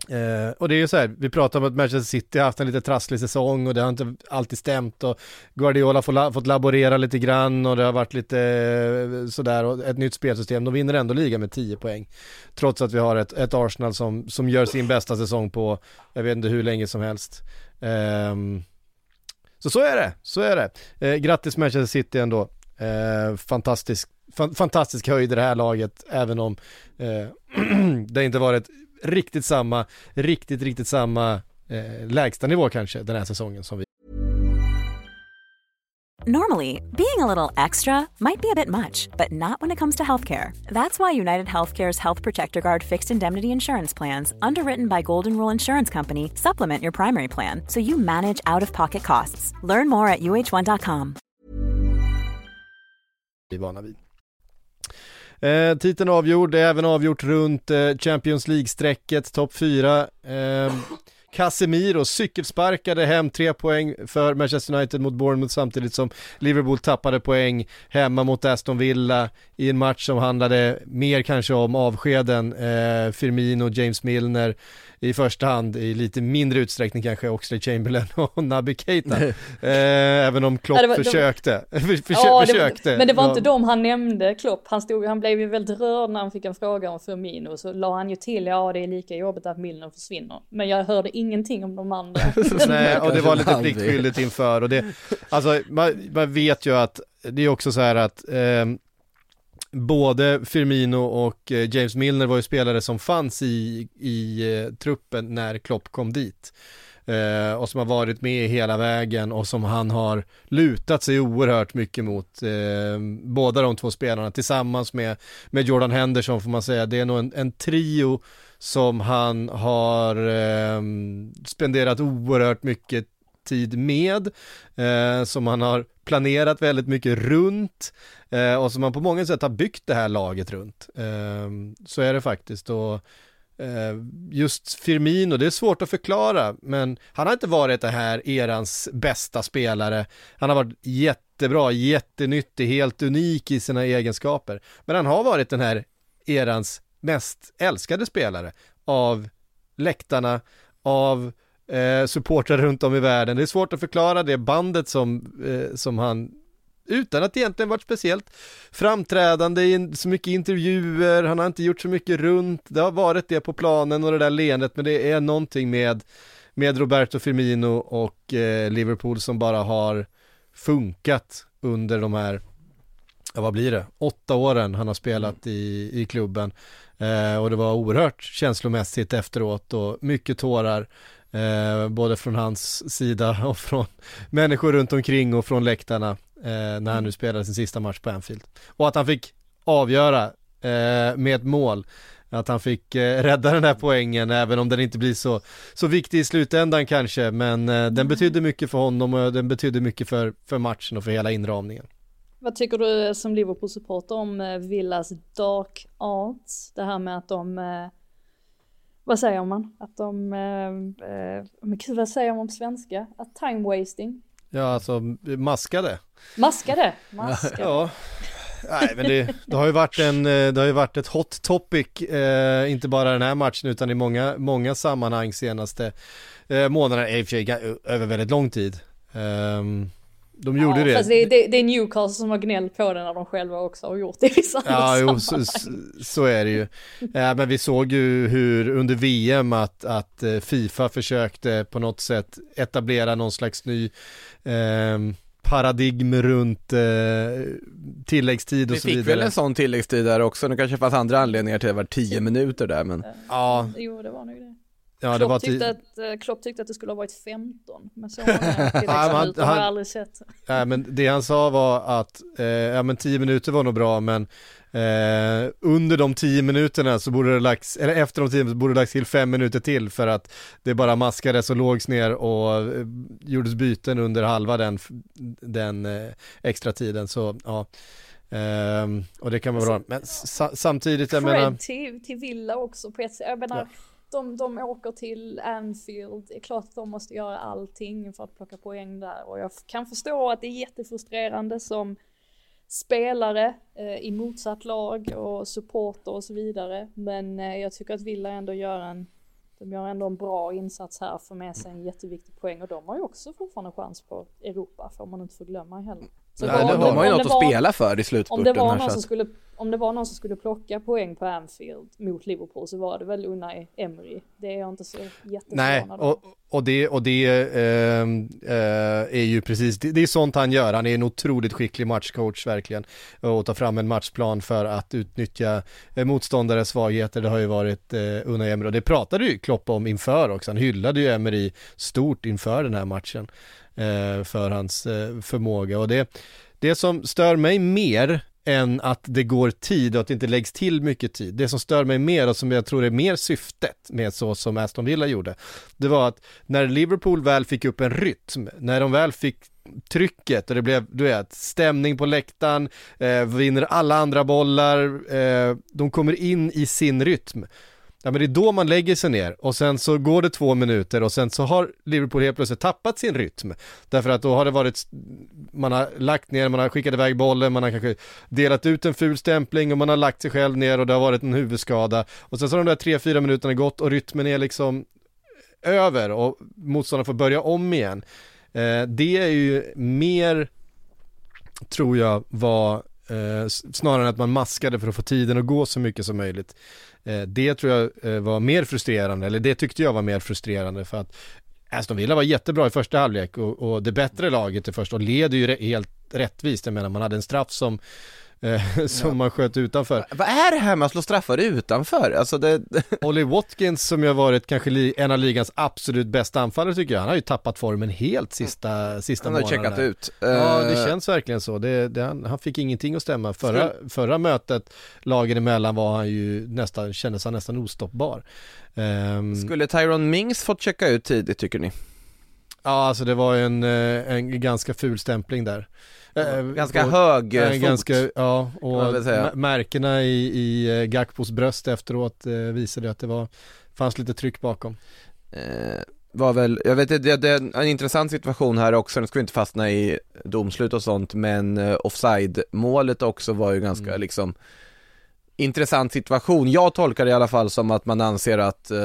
Eh, och det är ju så här, vi pratar om att Manchester City har haft en lite trasslig säsong och det har inte alltid stämt och Guardiola får la, fått laborera lite grann och det har varit lite eh, sådär och ett nytt spelsystem. De vinner ändå ligan med 10 poäng. Trots att vi har ett, ett Arsenal som, som gör sin bästa säsong på, jag vet inte hur länge som helst. Eh, så så är det, så är det. Eh, grattis Manchester City ändå. Eh, fantastisk, fa fantastisk höjd i det här laget, även om eh, *clears throat* det inte varit riktigt samma, riktigt, riktigt samma eh, lägsta nivå kanske den här säsongen som vi Normally, being a little extra might be a bit much, but not when it comes to healthcare. That's why United Healthcare's Health Protector Guard fixed indemnity insurance plans, underwritten by Golden Rule Insurance Company, supplement your primary plan so you manage out of pocket costs. Learn more at uh1.com. Vi är vana vid. Eh, titeln avgjord, det är även avgjort runt eh, Champions League-strecket, topp 4. Eh, Casemiro cykelsparkade hem tre poäng för Manchester United mot Bournemouth samtidigt som Liverpool tappade poäng hemma mot Aston Villa i en match som handlade mer kanske om avskeden, eh, Firmino, James Milner i första hand, i lite mindre utsträckning kanske Oxlade Chamberlain *laughs* och Naby Keita. eh, även om Klopp ja, *laughs* var, försökte. Försö ja, försökte. Det, men det var inte dem han nämnde, Klopp. Han, stod, han blev ju väldigt rörd när han fick en fråga om Firmino, så la han ju till, ja det är lika jobbigt att Milner försvinner. Men jag hörde ingenting om de andra. *laughs* Nej, och det var lite pliktskyldigt inför och det, alltså man, man vet ju att det är också så här att eh, både Firmino och eh, James Milner var ju spelare som fanns i, i eh, truppen när Klopp kom dit. Eh, och som har varit med hela vägen och som han har lutat sig oerhört mycket mot. Eh, båda de två spelarna tillsammans med, med Jordan Henderson får man säga. Det är nog en, en trio som han har eh, spenderat oerhört mycket tid med, eh, som han har planerat väldigt mycket runt eh, och som man på många sätt har byggt det här laget runt. Eh, så är det faktiskt och eh, just Firmino, det är svårt att förklara, men han har inte varit det här erans bästa spelare. Han har varit jättebra, jättenyttig, helt unik i sina egenskaper. Men han har varit den här erans mest älskade spelare av läktarna, av eh, supportrar runt om i världen. Det är svårt att förklara det bandet som, eh, som han utan att egentligen varit speciellt framträdande i så mycket intervjuer, han har inte gjort så mycket runt, det har varit det på planen och det där leendet, men det är någonting med, med Roberto Firmino och eh, Liverpool som bara har funkat under de här, ja vad blir det, åtta åren han har spelat i, i klubben. Eh, och det var oerhört känslomässigt efteråt och mycket tårar. Eh, både från hans sida *laughs* och från människor runt omkring och från läktarna eh, när han nu spelade sin sista match på Anfield. Och att han fick avgöra eh, med ett mål att han fick eh, rädda den här poängen även om den inte blir så, så viktig i slutändan kanske men eh, den betydde mycket för honom och den betydde mycket för, för matchen och för hela inramningen. Vad tycker du som Liverpool-supporter om eh, Villas dark arts? Det här med att de, vad säger man? Att de, eh, eh men gud vad säger man på svenska? Att time wasting? Ja, alltså maskade. Maskade? Maskade. *laughs* ja. Nej men det, det, har ju varit en, det har ju varit ett hot topic, eh, inte bara den här matchen utan i många, många sammanhang senaste eh, månaderna, i och för sig över väldigt lång tid. Um, de gjorde ja, det. Fast det, det, det är Newcastle som har gnällt på det när de själva också har gjort det i vissa Ja, jo, så, så, är det ju. Ja, men vi såg ju hur under VM att, att eh, Fifa försökte på något sätt etablera någon slags ny eh, paradigm runt eh, tilläggstid och så vidare. Vi fick väl en sån tilläggstid där också, det kanske fanns andra anledningar till att det var tio minuter där men. Ja. Jo, det var nog det. Ja, Klopp, tyckte att, eh, Klopp tyckte att det skulle ha varit 15, men så *laughs* många tilläggsminuter har jag aldrig sett. Nej, men det han sa var att, eh, ja men 10 minuter var nog bra, men eh, under de 10 minuterna så borde det lagts, eller efter de 10 minuterna borde det lagts till 5 minuter till för att det bara maskades och lågs ner och eh, gjordes byten under halva den, den eh, extra tiden, så ja. Um, och det kan vara bra, men sa samtidigt jag menar till, till Villa också på ett sätt, jag menar ja de, de åker till Anfield, det är klart att de måste göra allting för att plocka poäng där och jag kan förstå att det är jättefrustrerande som spelare eh, i motsatt lag och supporter och så vidare. Men eh, jag tycker att Villa ändå gör en, de gör ändå en bra insats här, får med sig en jätteviktig poäng och de har ju också fortfarande chans på Europa, får man inte förglömma heller. Så Nej, var, de har ju något att spela för i slutspurten. Om det var någon som skulle om det var någon som skulle plocka poäng på Anfield mot Liverpool så var det väl Unai Emery. Det är jag inte så jätteförvånad Nej, och, och det, och det eh, eh, är ju precis, det, det, är sånt han gör. Han är en otroligt skicklig matchcoach verkligen. Och ta fram en matchplan för att utnyttja eh, motståndares svagheter. Det har ju varit eh, Unai Emery och det pratade ju Klopp om inför också. Han hyllade ju Emery stort inför den här matchen Eh, för hans eh, förmåga och det det som stör mig mer än att det går tid och att det inte läggs till mycket tid. Det som stör mig mer och som jag tror är mer syftet med så som Aston Villa gjorde, det var att när Liverpool väl fick upp en rytm, när de väl fick trycket och det blev, du vet, stämning på läktaren, eh, vinner alla andra bollar, eh, de kommer in i sin rytm Ja men det är då man lägger sig ner och sen så går det två minuter och sen så har Liverpool helt plötsligt tappat sin rytm. Därför att då har det varit, man har lagt ner, man har skickat iväg bollen, man har kanske delat ut en ful stämpling och man har lagt sig själv ner och det har varit en huvudskada. Och sen så har de där tre, fyra minuterna gått och rytmen är liksom över och motståndaren får börja om igen. Eh, det är ju mer, tror jag, var eh, snarare än att man maskade för att få tiden att gå så mycket som möjligt. Eh, det tror jag eh, var mer frustrerande, eller det tyckte jag var mer frustrerande för att Aston Villa var jättebra i första halvlek och, och det bättre laget i första och leder ju helt rättvist. Jag menar man hade en straff som *laughs* som ja. man sköt utanför. Vad är det här med att slå straffar utanför? Alltså det... *laughs* Olly Watkins som ju har varit kanske en av ligans absolut bästa anfallare tycker jag, han har ju tappat formen helt sista, sista månaderna. Han har checkat ut. Ja, det eh, känns verkligen så. Det, det, han, han, fick ingenting att stämma. Förra, förra mötet, lagen emellan, var han ju nästan, kändes han nästan ostoppbar. Um... Skulle Tyron Mings fått checka ut tidigt tycker ni? Ja, alltså det var en, eh, en ganska ful stämpling där. Eh, ganska och, hög äh, fot. Ganska, ja, och märkena i, i Gakpos bröst efteråt eh, visade att det var, fanns lite tryck bakom. Eh, var väl, jag vet det, det är en intressant situation här också, nu ska vi inte fastna i domslut och sånt, men eh, offside-målet också var ju ganska mm. liksom intressant situation. Jag tolkar det i alla fall som att man anser att eh,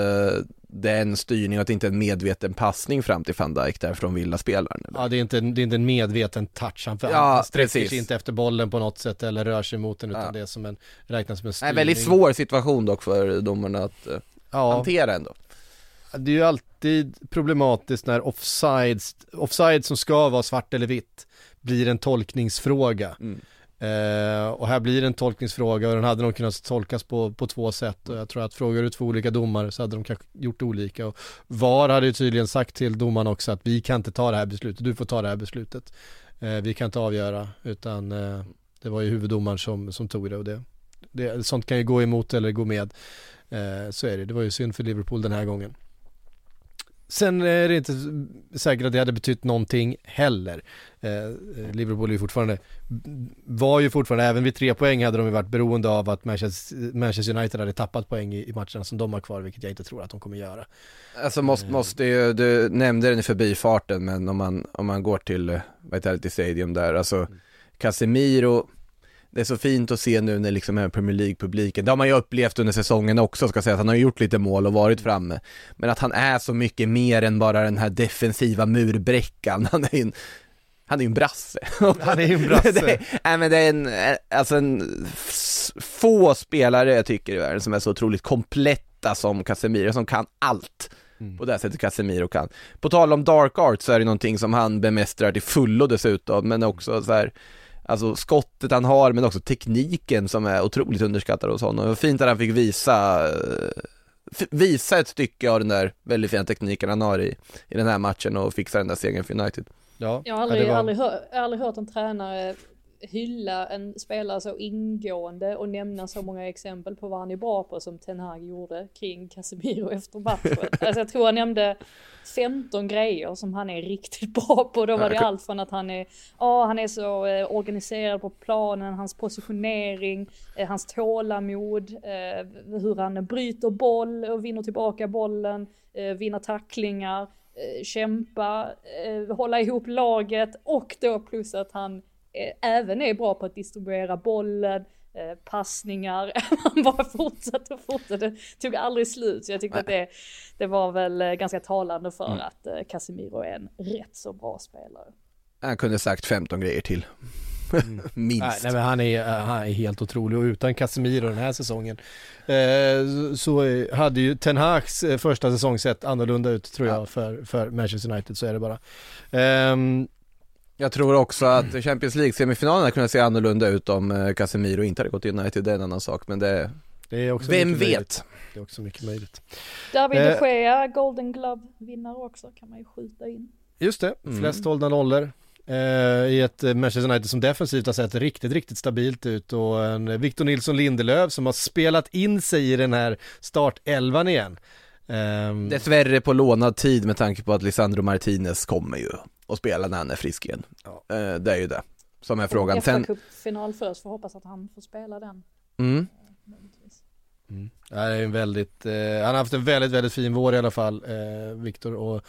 det är en styrning och att det inte är en medveten passning fram till van Dijk där från Villa-spelaren. Ja, det är, inte, det är inte en medveten touch, han, ja, han sträcker sig inte efter bollen på något sätt eller rör sig mot den utan ja. det är som en, räknas som en styrning. En väldigt svår situation dock för domarna att eh, ja. hantera ändå. Det är ju alltid problematiskt när offside, offside som ska vara svart eller vitt blir en tolkningsfråga. Mm. Eh, och här blir det en tolkningsfråga och den hade nog kunnat tolkas på, på två sätt och jag tror att frågar du två olika domare så hade de kanske gjort olika och VAR hade ju tydligen sagt till domaren också att vi kan inte ta det här beslutet, du får ta det här beslutet. Eh, vi kan inte avgöra utan eh, det var ju huvuddomaren som, som tog det och det, det, sånt kan ju gå emot eller gå med. Eh, så är det, det var ju synd för Liverpool den här gången. Sen är det inte säkert att det hade betytt någonting heller. Eh, Liverpool är ju fortfarande, var ju fortfarande, även vid tre poäng hade de ju varit beroende av att Manchester, United hade tappat poäng i, i matcherna som de har kvar, vilket jag inte tror att de kommer göra. Alltså måste, eh. måste ju, du nämnde den i förbifarten, men om man, om man går till Vitality Stadium där, alltså mm. Casemiro det är så fint att se nu när liksom är Premier League-publiken, det har man ju upplevt under säsongen också ska säga, att han har gjort lite mål och varit framme. Men att han är så mycket mer än bara den här defensiva murbräckan, *laughs* han är en han är ju en brasse. *laughs* Han är ju en brasse. *laughs* det, nej men det är en, alltså en, få spelare jag tycker i världen som är så otroligt kompletta som Casemiro, som kan allt. Mm. På det sättet Casemiro kan. På tal om dark art så är det någonting som han bemästrar till fullo dessutom, men också så här Alltså skottet han har men också tekniken som är otroligt underskattad hos honom. Var fint att han fick visa eh, visa ett stycke av den där väldigt fina tekniken han har i, i den här matchen och fixa den där segern för United. Ja, jag har aldrig, var... aldrig, hör, aldrig hört en tränare hylla en spelare så ingående och nämna så många exempel på vad han är bra på som Ten Hag gjorde kring Casemiro efter matchen. *laughs* alltså jag tror han nämnde 15 grejer som han är riktigt bra på. Då var det allt från att han är, ja han är så eh, organiserad på planen, hans positionering, eh, hans tålamod, eh, hur han bryter boll och vinner tillbaka bollen, eh, vinner tacklingar, kämpa, hålla ihop laget och då plus att han även är bra på att distribuera bollen, eh, passningar, *laughs* han bara fortsatte och fortsatte, tog aldrig slut. Så jag tyckte Nej. att det, det var väl eh, ganska talande för mm. att Casemiro är en rätt så bra spelare. Han kunde sagt 15 grejer till. Mm. *laughs* Minst. Nej, men han, är, han är helt otrolig och utan Casemiro den här säsongen eh, så hade ju Ten Hags första säsong sett annorlunda ut tror jag ja. för, för Manchester United så är det bara. Eh, jag tror också att Champions League-semifinalen hade kunnat se annorlunda ut om eh, Casemiro inte hade gått in United, det är en annan sak, men det, det är också vem vet? Möjligt. Det är också mycket möjligt. David de eh. Gea, Golden Glove-vinnare också, kan man ju skjuta in. Just det, mm. flest hållna nollor eh, i ett Manchester United som defensivt har sett riktigt, riktigt stabilt ut och en Victor Nilsson Lindelöf som har spelat in sig i den här startelvan igen. Um, Dessvärre på lånad tid med tanke på att Lisandro Martinez kommer ju och spela när han är frisk igen. Ja. Eh, det är ju det som är frågan. Och Sen... final först, får hoppas att han får spela den. Mm. Mm. Det är en väldigt, eh, han har haft en väldigt, väldigt fin vår i alla fall, eh, Viktor, och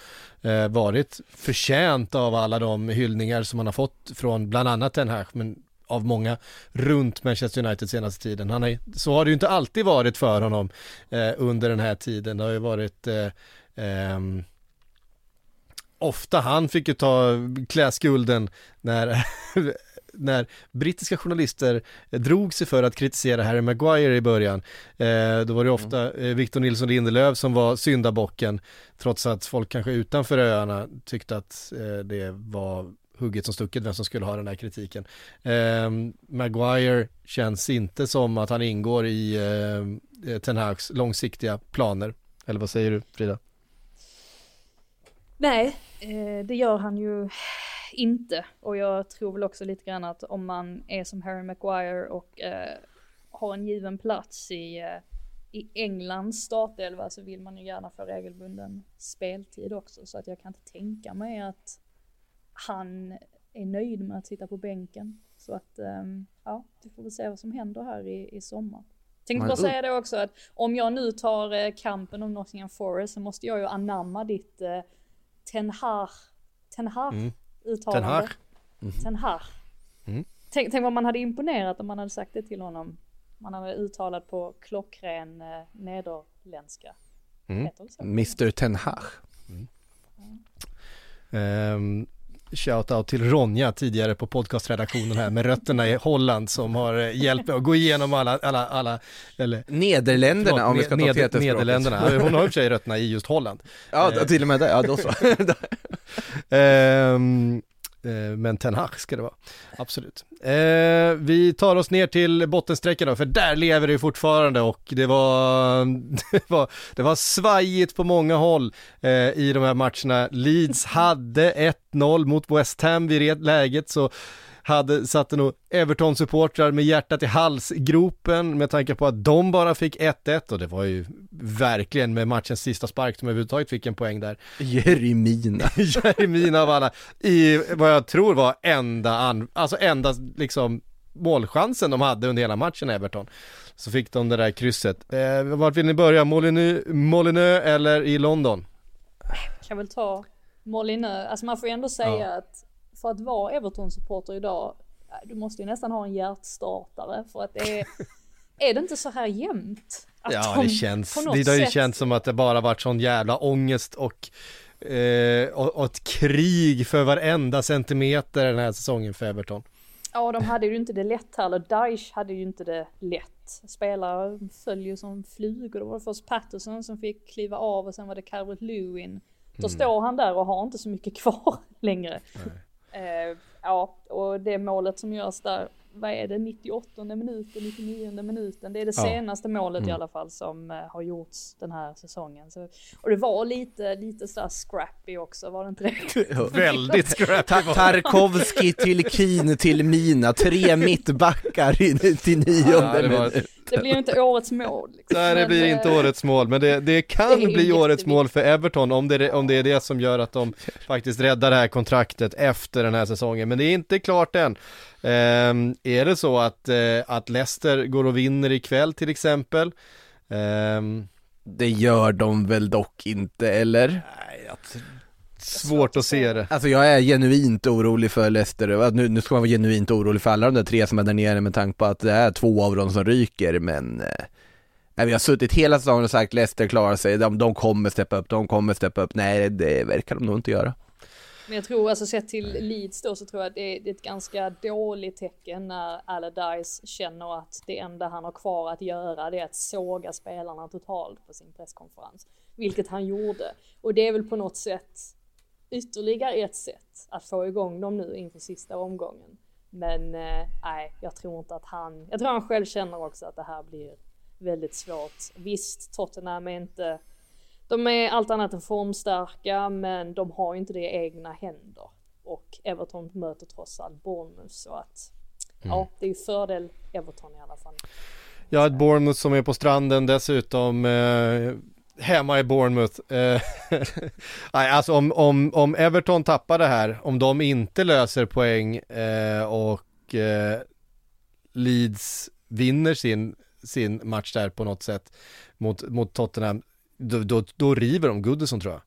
eh, varit förtjänt av alla de hyllningar som han har fått från bland annat den här, men av många runt Manchester United senaste tiden. Han är, så har det ju inte alltid varit för honom eh, under den här tiden. Det har ju varit eh, ehm, ofta han fick ju ta kläskulden när *laughs* när brittiska journalister drog sig för att kritisera Harry Maguire i början, eh, då var det ofta eh, Victor Nilsson Lindelöf som var syndabocken, trots att folk kanske utanför öarna tyckte att eh, det var hugget som stucket vem som skulle ha den här kritiken. Eh, Maguire känns inte som att han ingår i eh, Ten Hags långsiktiga planer. Eller vad säger du Frida? Nej, eh, det gör han ju inte. Och jag tror väl också lite grann att om man är som Harry Maguire och eh, har en given plats i, eh, i Englands startelva så vill man ju gärna få regelbunden speltid också. Så att jag kan inte tänka mig att han är nöjd med att sitta på bänken. Så att, um, ja, vi får väl se vad som händer här i, i sommar. Tänkte bara säga det också att om jag nu tar eh, kampen om Nottingham Forest så måste jag ju anamma ditt eh, Ten Hag, Ten Hag mm. uttalande. Ten Hag. Mm. Ten Hag. Mm. Tänk, tänk vad man hade imponerat om man hade sagt det till honom. Man hade uttalat på klockren eh, nederländska. Mm. Mr Ten Hag. Mm. Um, Shoutout till Ronja tidigare på podcastredaktionen här med rötterna i Holland som har eh, hjälpt mig att gå igenom alla, alla, alla eller Nederländerna förlåt, om vi ska ta ned, Nederländerna, *laughs* hon har i och för sig rötterna i just Holland. Ja, till och med det, ja då så. Um, *laughs* *laughs* Eh, men Ten Hag ska det vara, absolut. Eh, vi tar oss ner till bottensträckan då, för där lever det fortfarande och det var, *laughs* det var, det var svajigt på många håll eh, i de här matcherna. Leeds hade 1-0 mot West Ham vid läget, så hade, satte nog Everton-supportrar med hjärtat i halsgropen med tanke på att de bara fick 1-1 och det var ju verkligen med matchens sista spark som överhuvudtaget fick en poäng där. *laughs* Jeremina. *laughs* Jeremina av alla, i vad jag tror var enda, an, alltså enda liksom målchansen de hade under hela matchen Everton. Så fick de det där krysset. Eh, vart vill ni börja? Molinö, Molinö eller i London? Kan väl ta Molinö, alltså man får ju ändå säga ja. att för att vara Everton-supporter idag, du måste ju nästan ha en hjärtstartare för att det är, *laughs* är det inte så här jämnt? ja, det känns, det har ju känts som att det bara varit sån jävla ångest och eh, och, och ett krig för varenda centimeter den här säsongen för Everton. Ja, de hade ju inte det lätt heller. Daesh hade ju inte det lätt. Spelare föll ju som flugor. Det var först Patterson som fick kliva av och sen var det Calvert Lewin. Då mm. står han där och har inte så mycket kvar *laughs* längre. Nej. Eh, ja, och det målet som görs där, vad är det, 98 minuten, 99 minuten, det är det ja. senaste målet mm. i alla fall som eh, har gjorts den här säsongen. Så, och det var lite, lite sådär scrappy också, var det inte det? *laughs* Väldigt scrappy Ta Tarkovski till Keen till Mina, tre mittbackar in till nionde ja, minut. Det blir inte årets mål. Liksom. Nej, det blir inte eh, årets mål, men det, det kan det bli årets mål för Everton om det, om det är det som gör att de faktiskt räddar det här kontraktet efter den här säsongen. Men det är inte klart än. Um, är det så att, uh, att Leicester går och vinner ikväll till exempel? Um, det gör de väl dock inte, eller? Nej, jag Svårt att se det. Alltså jag är genuint orolig för Leicester, nu, nu ska man vara genuint orolig för alla de där tre som är där nere med tanke på att det är två av dem som ryker, men eh, vi har suttit hela säsongen och sagt Leicester klarar sig, de, de kommer steppa upp, de kommer steppa upp, nej det verkar de nog inte göra. Men jag tror, alltså sett till Leeds då så tror jag att det är, ett ganska dåligt tecken när Allardyce känner att det enda han har kvar att göra det är att såga spelarna totalt på sin presskonferens. Vilket han gjorde. Och det är väl på något sätt ytterligare ett sätt att få igång dem nu inför sista omgången. Men eh, nej, jag tror inte att han, jag tror han själv känner också att det här blir väldigt svårt. Visst, Tottenham är inte, de är allt annat än formstarka, men de har inte det i egna händer. Och Everton möter trots allt Bournemouth så att, mm. ja, det är ju fördel Everton i alla fall. Ja, ett Bournemouth som är på stranden dessutom. Eh, hemma i Bournemouth. Eh, *laughs* nej, alltså om, om, om Everton tappar det här, om de inte löser poäng eh, och eh, Leeds vinner sin, sin match där på något sätt mot, mot Tottenham, då, då, då river de Goodison tror jag.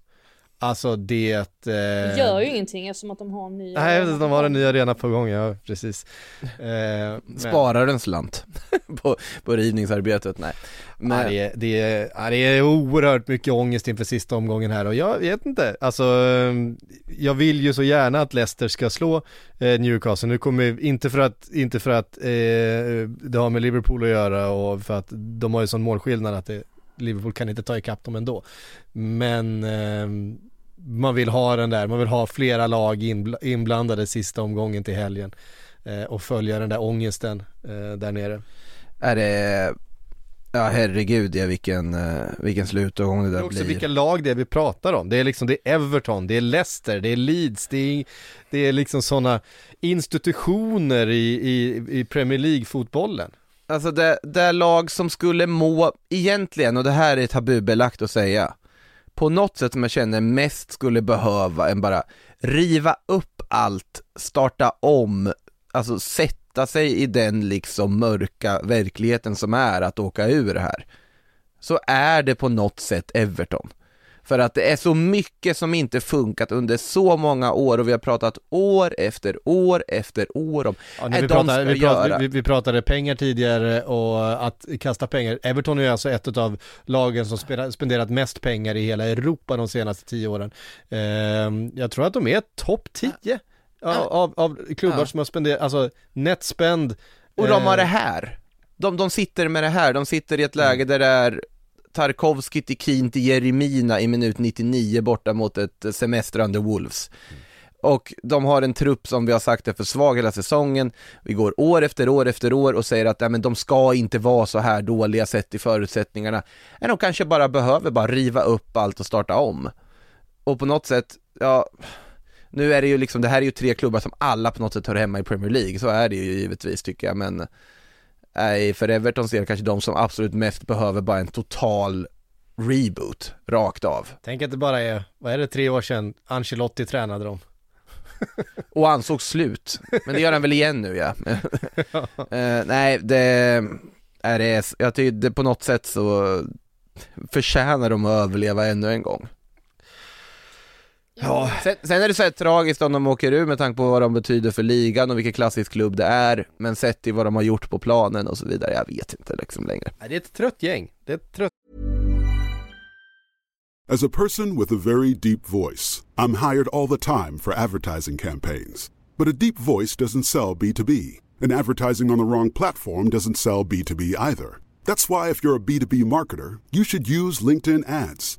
Alltså det... Eh... Det gör ju ingenting eftersom att de har en ny Nej, arena de har en ny arena på gång, ja precis. *laughs* Eh, Sparar en slant *laughs* på, på rivningsarbetet, nej. Men... Ja, det, är, det, är, ja, det är oerhört mycket ångest inför sista omgången här och jag vet inte, alltså jag vill ju så gärna att Leicester ska slå eh, Newcastle, nu kommer, inte för att, inte för att eh, det har med Liverpool att göra och för att de har ju sån målskillnad att det Liverpool kan inte ta ikapp dem ändå. Men eh, man vill ha den där, man vill ha flera lag inblandade sista omgången till helgen eh, och följa den där ångesten eh, där nere. Är det Ja herregud ja vilken, uh, vilken slutomgång det där blir. Det är också vilka lag det är vi pratar om. Det är liksom, det är Everton, det är Leicester, det är Leeds, det är, det är liksom sådana institutioner i, i, i Premier League-fotbollen. Alltså det, det lag som skulle må, egentligen, och det här är tabubelagt att säga, på något sätt som jag känner mest skulle behöva en bara riva upp allt, starta om, alltså sätta sig i den liksom mörka verkligheten som är att åka ur det här. Så är det på något sätt Everton. För att det är så mycket som inte funkat under så många år och vi har pratat år efter år efter år om ja, när vi, pratade, vi, pratade, vi, vi, pratade pengar tidigare och att kasta pengar. Everton är alltså ett av lagen som spenderat mest pengar i hela Europa de senaste tio åren. Eh, jag tror att de är topp tio ja. av, av, klubbar ja. som har spenderat, alltså net spend. Och de har eh, det här. De, de sitter med det här, de sitter i ett läge mm. där det är Tarkovski till Keen till Jeremina i minut 99 borta mot ett semestrande Wolves. Mm. Och de har en trupp som vi har sagt är för svag hela säsongen. Vi går år efter år efter år och säger att ja, men de ska inte vara så här dåliga sett i förutsättningarna. Men de kanske bara behöver bara riva upp allt och starta om. Och på något sätt, ja, nu är det ju liksom, det här är ju tre klubbar som alla på något sätt hör hemma i Premier League, så är det ju givetvis tycker jag, men är för Evertons del kanske de som absolut mest behöver bara en total reboot rakt av. Tänk att det bara är, vad är det, tre år sedan Ancelotti tränade dem. *laughs* Och ansåg slut, men det gör han väl igen nu ja. *laughs* *laughs* uh, nej, det är det, jag tycker det på något sätt så förtjänar de att överleva ännu en gång. Ja. Sen, sen, är det så här tragiskt om de åker ur med tanke på vad de betyder för ligan och vilken klassisk klubb det är, men sett till vad de har gjort på planen och så vidare, jag vet inte liksom längre. Det är ett trött gäng, det är ett trött As a person with a very deep voice, I'm hired all the time for advertising campaigns. But a deep voice doesn't sell B2B, and advertising on the wrong platform doesn't sell B2B either. That's why if you're a B2B marketer, you should use LinkedIn ads.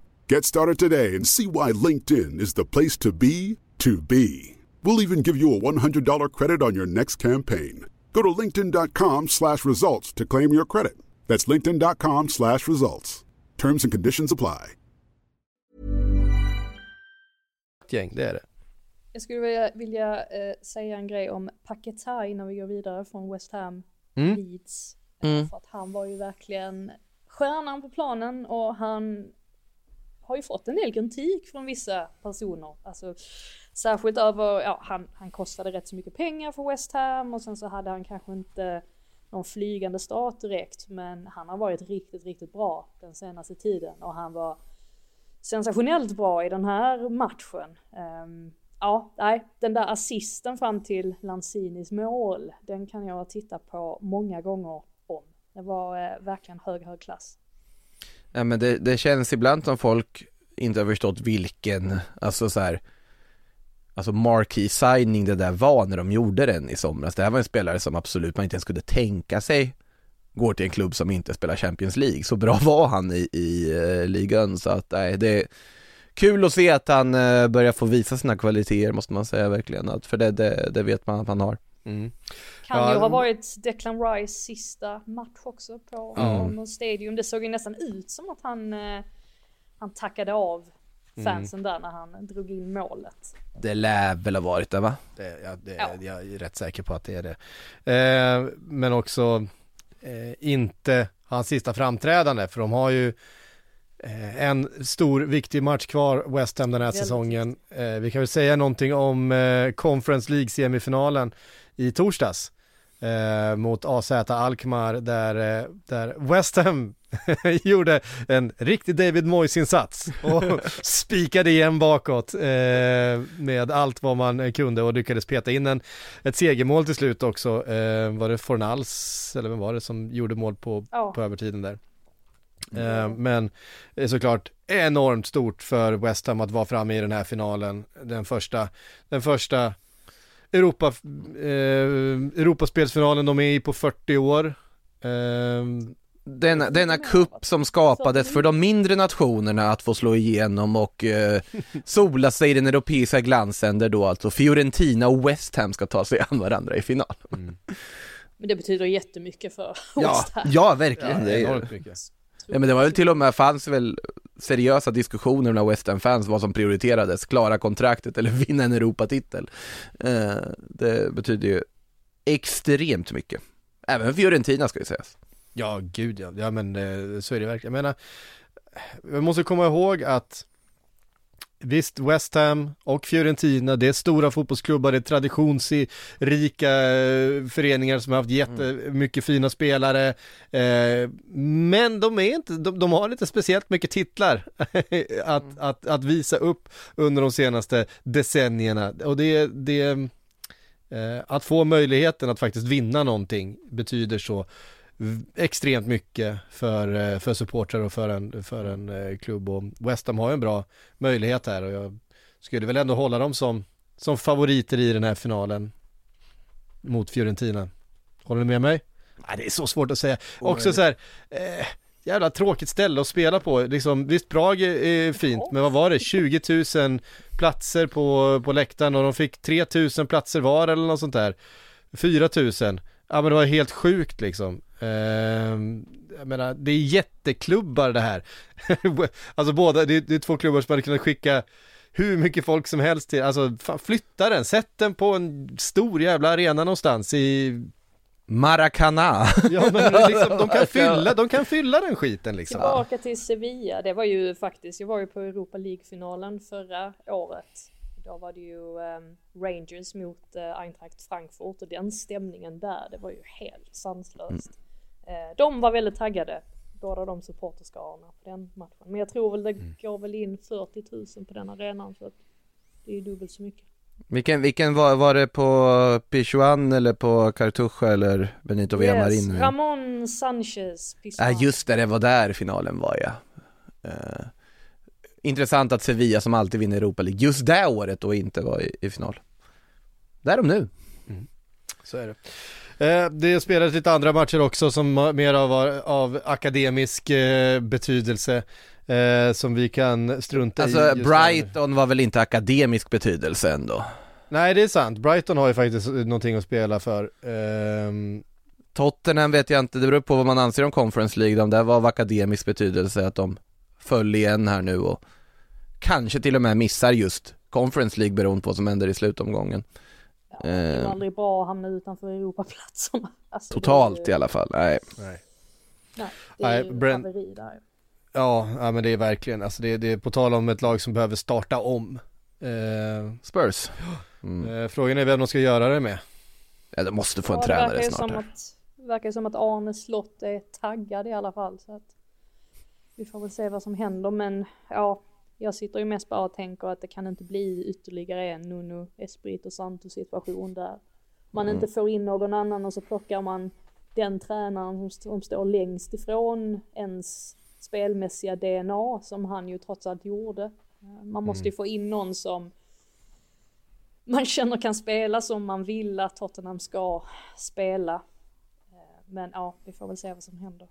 Get started today and see why LinkedIn is the place to be to be. We'll even give you a $100 credit on your next campaign. Go to linkedin.com slash results to claim your credit. That's linkedin.com slash results. Terms and conditions apply. Gäng, det är det. Jag skulle vilja, vilja eh, säga en grej om Paketa innan vi går vidare från West Ham mm. Leeds. Mm. För att han var ju verkligen stjärnan på planen och han har ju fått en del kritik från vissa personer. Alltså, särskilt över, ja, han, han kostade rätt så mycket pengar för West Ham och sen så hade han kanske inte någon flygande start direkt, men han har varit riktigt, riktigt bra den senaste tiden och han var sensationellt bra i den här matchen. Um, ja, nej, den där assisten fram till Lanzinis mål, den kan jag titta på många gånger om. Det var eh, verkligen hög, hög klass. Ja men det, det känns ibland som folk inte har förstått vilken, alltså så här, alltså marquee signing det där var när de gjorde den i somras. Det här var en spelare som absolut man inte ens kunde tänka sig går till en klubb som inte spelar Champions League. Så bra var han i, i uh, ligan så att nej, det är kul att se att han uh, börjar få visa sina kvaliteter måste man säga verkligen. Att, för det, det, det vet man att han har. Mm. Kan ja, ju ha varit Declan Rice sista match också på mm. Stadium. Det såg ju nästan ut som att han, eh, han tackade av fansen mm. där när han drog in målet. Det lär väl ha varit det va? Det, ja, det, ja. Jag är rätt säker på att det är det. Eh, men också eh, inte hans sista framträdande för de har ju eh, en stor viktig match kvar West Ham den här Väldigt säsongen. Eh, vi kan väl säga någonting om Conference League semifinalen i torsdags eh, mot AZ Alkmaar där, eh, där West Ham *laughs* gjorde en riktig David Moyes-insats och *laughs* spikade igen bakåt eh, med allt vad man kunde och lyckades peta in en, ett segermål till slut också. Eh, var det Fornals, eller vem var det som gjorde mål på, ja. på övertiden där? Eh, men det är såklart enormt stort för West Ham att vara framme i den här finalen. Den första, den första Europa, eh, Europaspelsfinalen de är i på 40 år. Ehm, Denna, denna kupp som skapades för de mindre nationerna att få slå igenom och eh, *laughs* sola sig i den europeiska glansen där då alltså Fiorentina och West Ham ska ta sig an varandra i final. Men det betyder jättemycket för Ja, West Ham. ja verkligen. det är enormt mycket. Ja men det var väl till och med, fanns väl seriösa diskussioner bland West Ham-fans vad som prioriterades, klara kontraktet eller *laughs* vinna en Europatitel. Eh, det betyder ju extremt mycket. Även för Fiorentina ska ju sägas. Ja, gud ja. Ja, men eh, så är det verkligen. Jag menar, vi måste komma ihåg att Visst, West Ham och Fiorentina, det är stora fotbollsklubbar, det är traditionsrika eh, föreningar som har haft jättemycket fina spelare. Eh, men de är inte, de, de har inte speciellt mycket titlar *laughs* att, att, att visa upp under de senaste decennierna. Och det, det eh, att få möjligheten att faktiskt vinna någonting betyder så extremt mycket för, eh, för supportrar och för en, för en eh, klubb och West Ham har ju en bra möjlighet här och jag skulle väl ändå hålla dem som, som favoriter i den här finalen mot Fiorentina. Håller ni med mig? Nej, det är så svårt att säga. Också så här, eh, jävla tråkigt ställe att spela på. Liksom, visst, Prag är, är fint, men vad var det? 20 000 platser på, på läktaren och de fick 3 000 platser var eller något sånt där. 4 000. Ja men det var helt sjukt liksom. Ehm, jag menar, det är jätteklubbar det här. *laughs* alltså båda, det är, det är två klubbar som hade kunnat skicka hur mycket folk som helst till, alltså fan, flytta den, sätt den på en stor jävla arena någonstans i Maracana. Ja men *laughs* liksom, de kan fylla, de kan fylla den skiten liksom. Tillbaka till Sevilla, det var ju faktiskt, jag var ju på Europa League-finalen förra året. Då var det ju ehm, Rangers mot uh, Eintracht Frankfurt och den stämningen där, det var ju helt sanslöst. Eh, de var väldigt taggade, båda de supporterskarorna på den matchen. Men jag tror väl det går väl in 40 000 på den arenan så att det är ju dubbelt så mycket. Vilken, vilken var, var det på Pichuan eller på Cartuja eller Benito Villamarin? Ramon Sanchez Ja Pizjuan. just det, det var där finalen var ja. Eh, intressant att Sevilla som alltid vinner Europa League just det året då inte var i, i final. Där är de nu. Så är det. Eh, Det spelades lite andra matcher också som mer av, av akademisk eh, betydelse eh, som vi kan strunta i. Alltså just nu. Brighton var väl inte akademisk betydelse ändå. Nej det är sant, Brighton har ju faktiskt någonting att spela för. Ehm, Tottenham vet jag inte, det beror på vad man anser om Conference League, de där var av akademisk betydelse att de föll igen här nu och kanske till och med missar just Conference League beroende på vad som händer i slutomgången. Ja, det är ju Eh. aldrig bra att hamna utanför Europaplatserna. *laughs* Alltså, Totalt det i ju, alla fall, nej. nej. Nej, det är Nej, ju Brent- haveri där. Ja, ja men det är verkligen, alltså det, det är på tal om ett lag som behöver starta om. Eh, Spurs. Mm. eh, frågan är vem de ska göra det med. Ja, de måste få en Ja, tränare ju snart att, det verkar ju som att Arne Slott är taggad i alla fall. Så att vi får väl se vad som händer. Men ja, jag sitter ju mest bara och tänker att det kan inte bli ytterligare en Nuno Espirito Santo situation där man Mm. inte får in någon annan och så plockar man den tränaren som, som står längst ifrån ens spelmässiga DNA som han ju trots allt gjorde. Man måste Mm. ju få in någon som man känner kan spela som man vill att Tottenham ska spela. Eh, Men ja, vi får väl se vad som händer.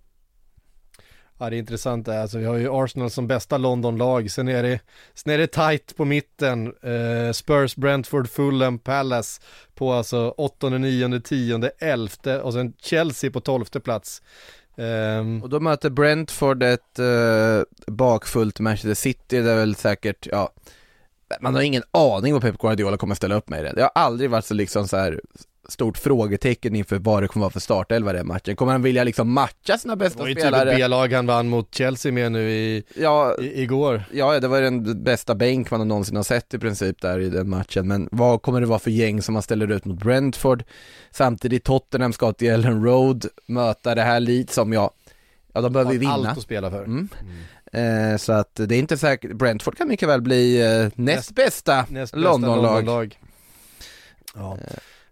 Ja det är intressant det här. alltså vi har ju Arsenal som bästa London-lag, sen är det, sen är det tight på mitten, eh, Spurs, Brentford, Fulham, Palace på alltså 8, 9, 10, 11 och sen Chelsea på 12 plats. Um, Och då möter Brentford ett eh, bakfullt Manchester City, det är väl säkert, ja Man har ingen aning vad Pep Guardiola kommer ställa upp med i det. Det har aldrig varit så liksom så här stort frågetecken inför vad det kommer vara för startelva den matchen. Kommer han vilja liksom matcha sina det bästa var ju typ spelare? ett B-lag han vann mot Chelsea med nu i, Ja, i, igår. ja, det var den bästa bänk man någonsin har sett i princip där i den matchen. Men vad kommer det vara för gäng som man ställer ut mot Brentford? Samtidigt Tottenham ska till Ellen Road möta det här Leeds som jag, ja de behöver ju vinna. Allt att spela för. Mm. Eh, så att det är inte säkert, Brentford kan mycket väl bli eh, näst, Näst- bästa Londonlag. Londonlag. Ja.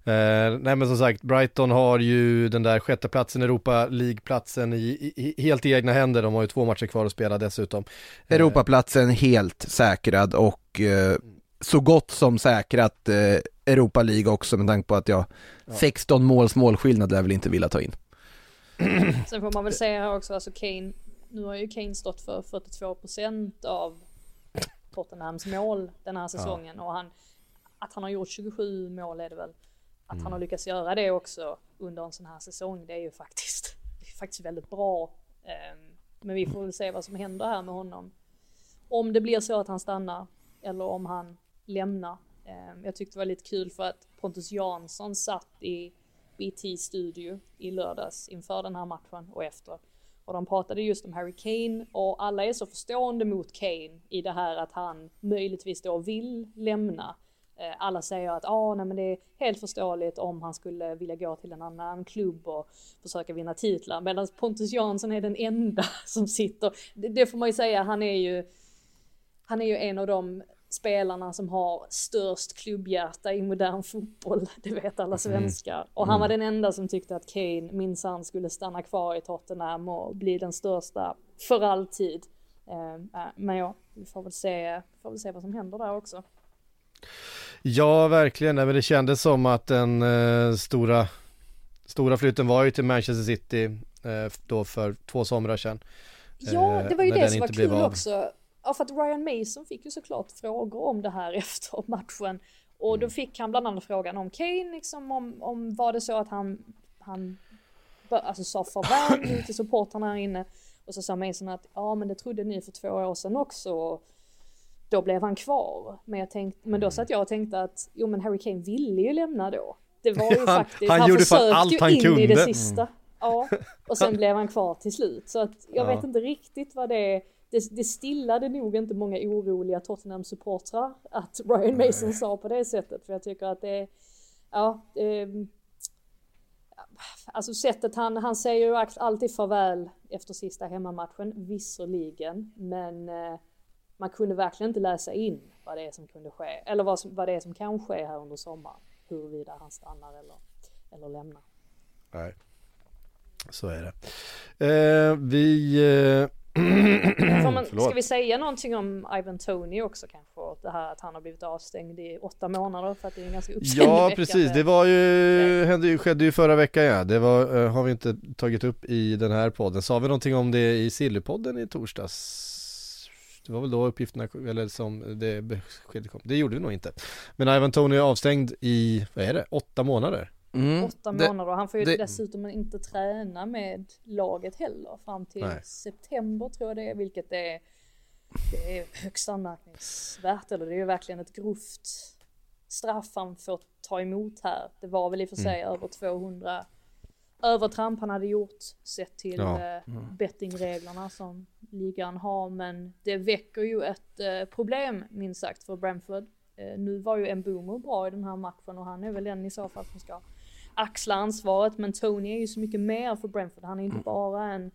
Eh, nej men som sagt, Brighton har ju den där sjätteplatsen, Europa League-platsen i, i, i, helt i egna händer. De har ju två matcher kvar att spela dessutom. Eh, Europaplatsen helt säkrad och eh, så gott som säkrat eh, Europa League också med tanke på att jag Ja. 16 måls målskillnad lär väl inte vilja ta in. *clears throat* Sen får man väl säga här också, alltså Kane, nu har ju Kane stått för 42% av Tottenhams mål den här säsongen ja. och han, att han har gjort 27 mål är det väl. Att mm. han har lyckats göra det också under en sån här säsong, det är ju faktiskt, *laughs* det är faktiskt väldigt bra. Ehm, men vi får väl se vad som händer här med honom. Om det blir så att han stannar eller om han lämnar. Ehm, jag tyckte det var lite kul för att Pontus Jansson satt i BT-studio i lördags inför den här matchen och efter. Och de pratade just om Harry Kane och alla är så förstående mot Kane i det här att han möjligtvis då vill lämna. Eh, alla säger att ah, nej, men det är helt förståeligt om han skulle vilja gå till en annan klubb och försöka vinna titlar. Medan Pontus Jansson är den enda *laughs* som sitter, det, det får man ju säga, han är ju, han är ju en av de spelarna som har störst klubbhjärta i modern fotboll, *laughs* det vet alla mm. svenskar. Och han var mm. den enda som tyckte att Kane minsann skulle stanna kvar i Tottenham och bli den största för alltid. Eh, men ja, vi får väl se, får väl se vad som händer där också. Ja, verkligen. Det kändes som att den eh, stora, stora flytten var ju till Manchester City eh, då för två somrar sedan. Ja, det var ju det som var kul också. Ja, för att Ryan Mason fick ju såklart frågor om det här *laughs* efter matchen. Och då mm. fick han bland annat frågan om Kane, liksom om, om var det så att han, han alltså sa farväl *clears throat* till supportrarna här inne. Och så sa Mason att ja men det trodde ni för två år sedan också. Och då blev han kvar. Men, jag tänkte, men då mm. satt jag och tänkte att jo men Harry Kane ville ju lämna då. Det var ju *laughs* faktiskt, han, han, gjorde försökte allt han ju in kunde. i det sista. Mm. Ja, och sen *laughs* blev han kvar till slut. Så att jag ja. vet inte riktigt vad det är det, det stillade nog inte många oroliga Tottenham-supportrar att Ryan Mason sa på det sättet. För jag tycker att det ja, det, alltså sättet han, han säger ju alltid farväl efter sista hemmamatchen, visserligen, men eh, man kunde verkligen inte läsa in vad det är som kunde ske, eller vad, som, vad det är som kan ske här under sommaren, huruvida han stannar eller, eller lämnar. Nej, så är det. Eh, vi eh *clears throat* man, ska vi säga någonting om Ivan Tony också kanske? Det här att han har blivit avstängd i åtta månader för att det är en ganska Ja precis, det var ju, hände, skedde ju förra veckan ja. Det var, uh, har vi inte tagit upp i den här podden. Sa vi någonting om det i Sillypodden i torsdags? Det var väl då uppgifterna, eller som det beskedet kom. Det gjorde vi nog inte. Men Ivan Tony är avstängd i, vad är det, åtta månader? Mm. Åtta månader och han får ju det... dessutom inte träna med laget heller fram till Nej. september tror jag det är, vilket är, det är högst anmärkningsvärt. Eller det är ju verkligen ett grovt straff han får ta emot här. Det var väl i och för sig mm. över 200 övertramp han hade gjort sett till ja. eh, mm. bettingreglerna som ligan har. Men det väcker ju ett eh, problem minst sagt för Brentford. Eh, nu var ju Mbumo bra i den här matchen och han är väl den i så fall som ska axla ansvaret. Men Tony är ju så mycket mer för Brentford. Han är inte mm. bara en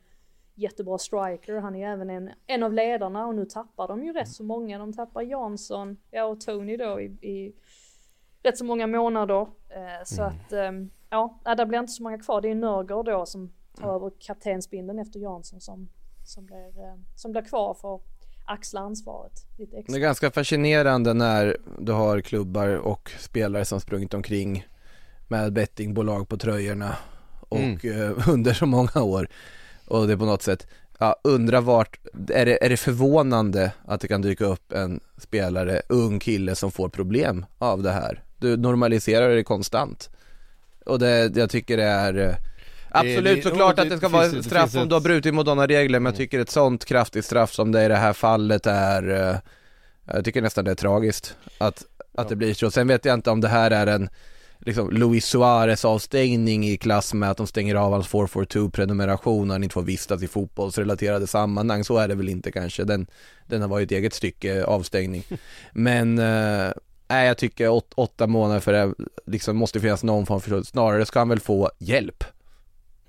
jättebra striker, han är även en, en av ledarna och nu tappar de ju rätt så många. De tappar Jansson, ja och Tony då i, i rätt så många månader. Eh, så mm. att, eh, ja, där blir inte så många kvar. Det är Nörger då som tar över kaptensbindeln efter Jansson som, som, blir, eh, som blir kvar för att axla ansvaret lite extra. Det är ganska fascinerande när du har klubbar och spelare som sprungit omkring med bettingbolag på tröjorna och mm. eh, *laughs* under så många år. Och det är på något sätt, ja, undra vart, är det, är det förvånande att det kan dyka upp en spelare, ung kille som får problem av det här? Du normaliserar det konstant. Och det, jag tycker det är eh, Absolut såklart att det ska vara ett straff om du har brutit mot sådana regler men jag mm. tycker ett sånt kraftigt straff som det i det här fallet är eh, Jag tycker nästan det är tragiskt att, att det blir så. Sen vet jag inte om det här är en liksom Luis Suarez avstängning i klass med att de stänger av hans 442 prenumeration och han inte får vistas i fotbollsrelaterade sammanhang. Så är det väl inte kanske. Den, den har varit ett eget stycke avstängning. *laughs* Men eh, nej, jag tycker åt, åtta månader för det liksom måste finnas någon form för Snarare ska han väl få hjälp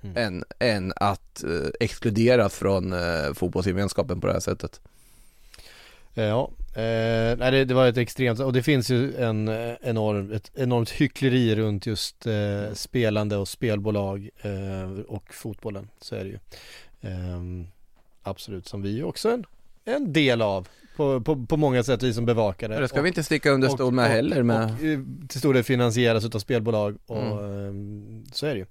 mm. än, än att eh, exkluderas från eh, fotbollsgemenskapen på det här sättet. Ja, eh, nej det, det, var ett extremt, och det finns ju en eh, enorm, ett enormt hyckleri runt just eh, spelande och spelbolag eh, och fotbollen, så är det ju. Eh, absolut, som vi också en, en del av på, på, på många sätt, vi som bevakar det. Det ska och, vi inte sticka under stol med och, heller med. Och, och, till stor del finansieras utav spelbolag och mm. Ehm, så är det ju.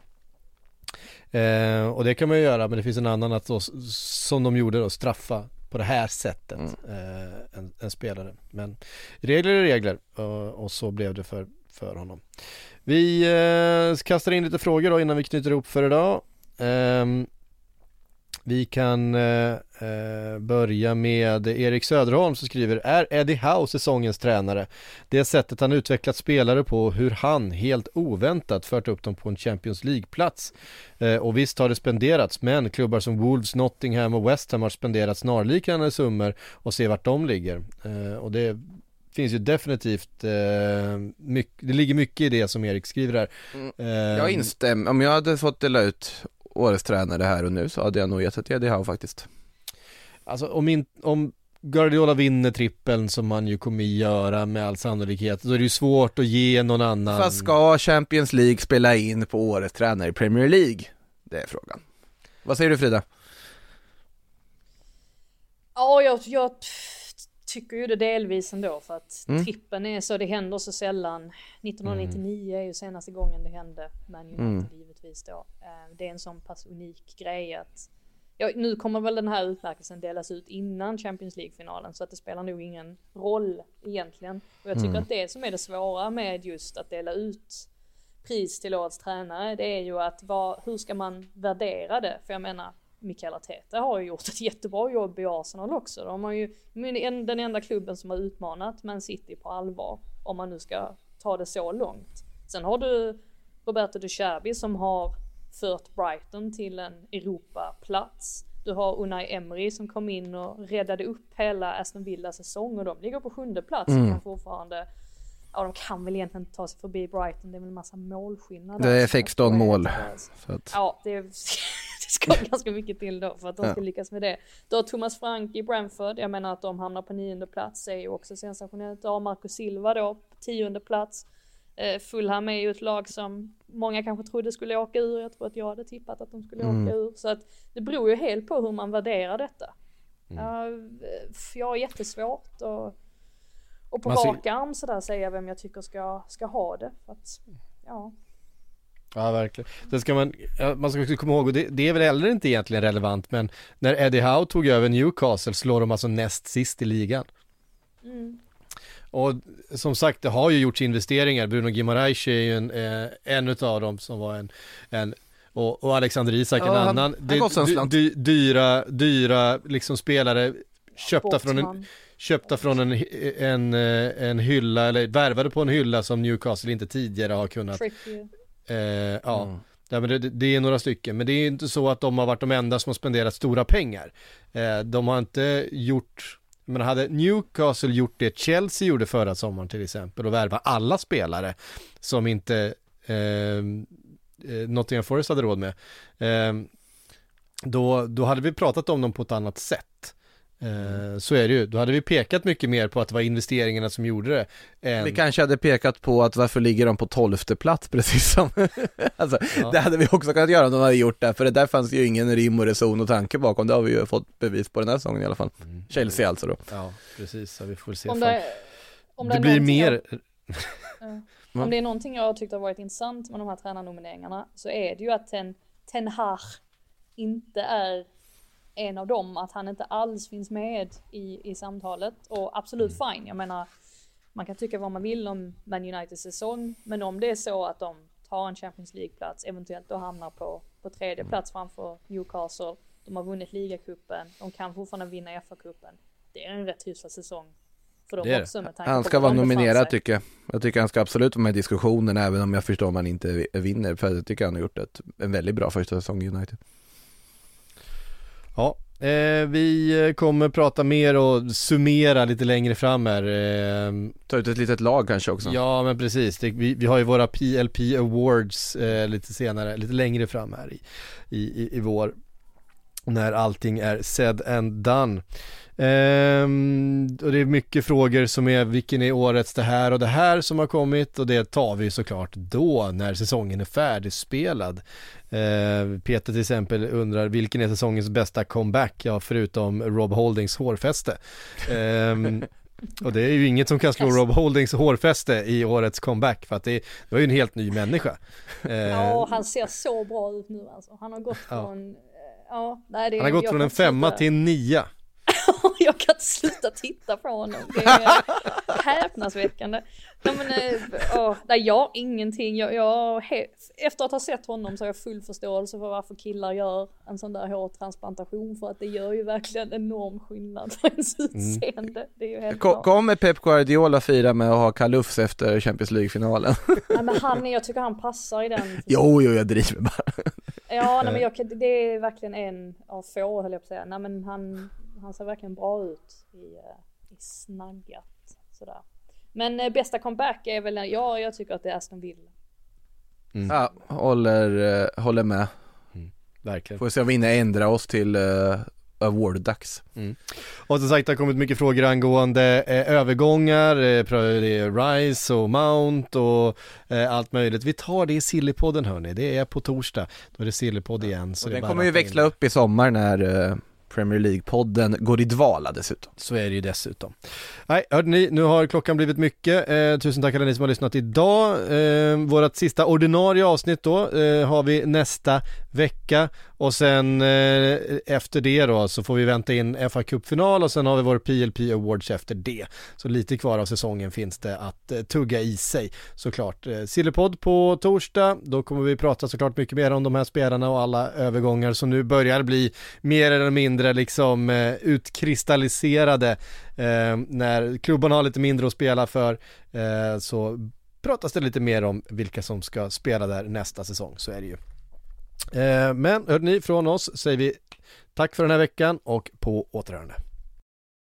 Eh, och det kan man ju göra, men det finns en annan att då, som de gjorde då, straffa på det här sättet mm. eh, en, en, spelare. Men regler är regler och, och så blev det för, för honom. Vi eh, kastar in lite frågor då innan vi knyter ihop för idag. Um, vi kan eh, börja med Erik Söderholm som skriver Är Eddie Howe säsongens tränare? Det sättet han utvecklat spelare på hur han helt oväntat fört upp dem på en Champions League-plats. Eh, och visst har det spenderats men klubbar som Wolves, Nottingham och West Ham har spenderat snarliknande summor och se vart de ligger. Eh, och det finns ju definitivt, eh, mycket, det ligger mycket i det som Erik skriver här. Mm. Eh, jag instämmer, om jag hade fått dela ut årets tränare här och nu så hade jag nog gett det till Eddie Howe faktiskt. Alltså om, in, om Guardiola vinner trippeln som man ju kommer göra med all sannolikhet, då är det ju svårt att ge någon annan. Fast ska Champions League spela in på årets tränare i Premier League? Det är frågan. Vad säger du Frida? Ja, jag, jag tycker ju det delvis ändå för att mm. trippen är så, det händer så sällan. 1999 mm. är ju senaste gången det hände, Man United mm. givetvis då. Eh, det är en sån pass unik grej att Ja, nu kommer väl den här utmärkelsen delas ut innan Champions League-finalen så att det spelar nog ingen roll egentligen. Och jag tycker mm. att det som är det svåra med just att dela ut pris till årets tränare det är ju att vad, hur ska man värdera det? För jag menar Mikael Arteta har ju gjort ett jättebra jobb i Arsenal också. De har ju den enda klubben som har utmanat Man City på allvar. Om man nu ska ta det så långt. Sen har du Roberto De Cherbi som har fört Brighton till en Europaplats. Du har Unai Emery som kom in och räddade upp hela Aston Villa säsong och de ligger på sjunde plats mm. och kan fortfarande Ja de kan väl egentligen inte ta sig förbi Brighton, det är väl en massa målskillnad. Det är 16 mål. Att... Ja, det, är, *laughs* det ska ganska mycket till då för att de ska lyckas med det. Du har Thomas Frank i Brentford, jag menar att de hamnar på nionde plats är ju också sensationellt. Du har Marco Silva då på tionde plats. Eh, Fulham är ju ett lag som många kanske trodde skulle åka ur. Jag tror att jag hade tippat att de skulle mm. åka ur. Så att det beror ju helt på hur man värderar detta. Mm. Uh, jag har jättesvårt och, och på ser... rak arm sådär säga vem jag tycker ska, ska ha det. Att, ja. Ja verkligen. Sen ska man, man ska också komma ihåg, och det, det, är väl heller inte egentligen relevant, men när Eddie Howe tog över Newcastle slår de alltså näst sist i ligan. Mm. Och som sagt, det har ju gjorts investeringar. Bruno Guimaraes är ju en, eh, en av dem som var en, en och, och Alexander Isak ja, en annan. Han, dy, dyra, dyra liksom spelare köpta från en köpta från en, en, eh, en hylla eller värvade på en hylla som Newcastle inte tidigare har kunnat. Eh, ja. Mm. Ja, men det, det, är några stycken, men det är inte så att de har varit de enda som har spenderat stora pengar. Eh, de har inte gjort men hade Newcastle gjort det Chelsea gjorde förra sommaren till exempel och värva alla spelare som inte ehm, eh, Nottingham Forest hade råd med eh, då, då hade vi pratat om dem på ett annat sätt. Eh, så är det ju, då hade vi pekat mycket mer på att det var investeringarna som gjorde det än... Vi kanske hade pekat på att varför ligger de på tolfte plats *laughs* precis som alltså, ja. det hade vi också kunnat göra om de hade gjort det, för det där fanns ju ingen rim och reson och tanke bakom, det har vi ju fått bevis på den här säsongen i alla fall. Mm. Chelsea alltså då. Ja, precis, så vi får se om det, om det, det blir mer jag, *laughs* Om det är någonting jag har tyckt har varit intressant med de här tränarnomineringarna så är det ju att Ten, Ten Hag inte är en av dem, att han inte alls finns med i, i samtalet. Och absolut mm. fine, jag menar, man kan tycka vad man vill om Man Uniteds säsong, men om det är så att de tar en Champions League-plats, eventuellt då hamnar på, på tredje mm. plats framför Newcastle, de har vunnit ligacupen, de kan fortfarande vinna FA-cupen. Det är en rätt hyfsad säsong för dem också med tanke Han ska vara nominerad tycker jag. Jag tycker han ska absolut vara med i diskussionen även om jag förstår om han inte vinner, för jag tycker han har gjort ett, en väldigt bra första säsong i United. Ja, eh, vi kommer prata mer och summera lite längre fram här. Eh, Ta ut ett litet lag kanske också. Ja, men precis. Det, vi, vi, har ju våra PLP Awards eh, lite senare, lite längre fram här i, i, i vår. När allting är said and done. Um, och det är mycket frågor som är vilken är årets det här och det här som har kommit och det tar vi såklart då när säsongen är färdigspelad. Uh, Peter till exempel undrar vilken är säsongens bästa comeback? Ja, förutom Rob Holdings hårfäste. Um, Och det är ju inget som kan slå Rob Holdings hårfäste i årets comeback för att det, det var ju en helt ny människa. Eh, ja, han ser så bra ut nu alltså. Han har gått från, ja, ja nej, det, Han har gått från en femma till en nia. *laughs* jag kan inte sluta titta på honom. Det är häpnadsväckande. Nej, men, åh, nej, jag ingenting. Jag, jag, efter att ha sett honom så har jag full förståelse för varför killar gör en sån där hårtransplantation. För att det gör ju verkligen enorm skillnad för ens mm. utseende. Mm. Det är ju helt Kom, Kommer Pep Guardiola fira med att ha kalufs efter Champions League-finalen? Nej men han, jag tycker han passar i den. *laughs* Jo, jo, jag driver bara. Ja, nej, men jag, det är verkligen en av få höll jag på att säga. Nej men han, han ser verkligen bra ut i, eh, i snaggat sådär. Men eh, bästa comeback är väl, ja jag tycker att det är Aston Villa. Mm. Ja, håller, eh, håller med. Mm, verkligen. Får se om vi hinner ändra oss till uh, award-dags. Mm. Och som sagt det har kommit mycket frågor angående eh, övergångar, eh, Rise och Mount och eh, allt möjligt. Vi tar det i Sillypodden hörni, det är på torsdag. Då är det Sillypodd igen. Så och den kommer ju växla in. upp i sommar när eh, Premier League-podden går i dvala dessutom. Så är det ju dessutom. Nej, hörde ni, nu har klockan blivit mycket. Eh, tusen tack alla ni som har lyssnat idag. Eh, vårat sista ordinarie avsnitt då eh, har vi nästa vecka och sen eh, efter det då så får vi vänta in fa Cup-final och sen har vi vår PLP Awards efter det. Så lite kvar av säsongen finns det att eh, tugga i sig såklart. Eh, Sillypodd på torsdag, då kommer vi prata såklart mycket mer om de här spelarna och alla övergångar som nu börjar bli mer eller mindre liksom eh, utkristalliserade eh, när klubbarna har lite mindre att spela för eh, så pratas det lite mer om vilka som ska spela där nästa säsong, så är det ju. Eh, men hörde ni, från oss säger vi tack för den här veckan och på återhörande.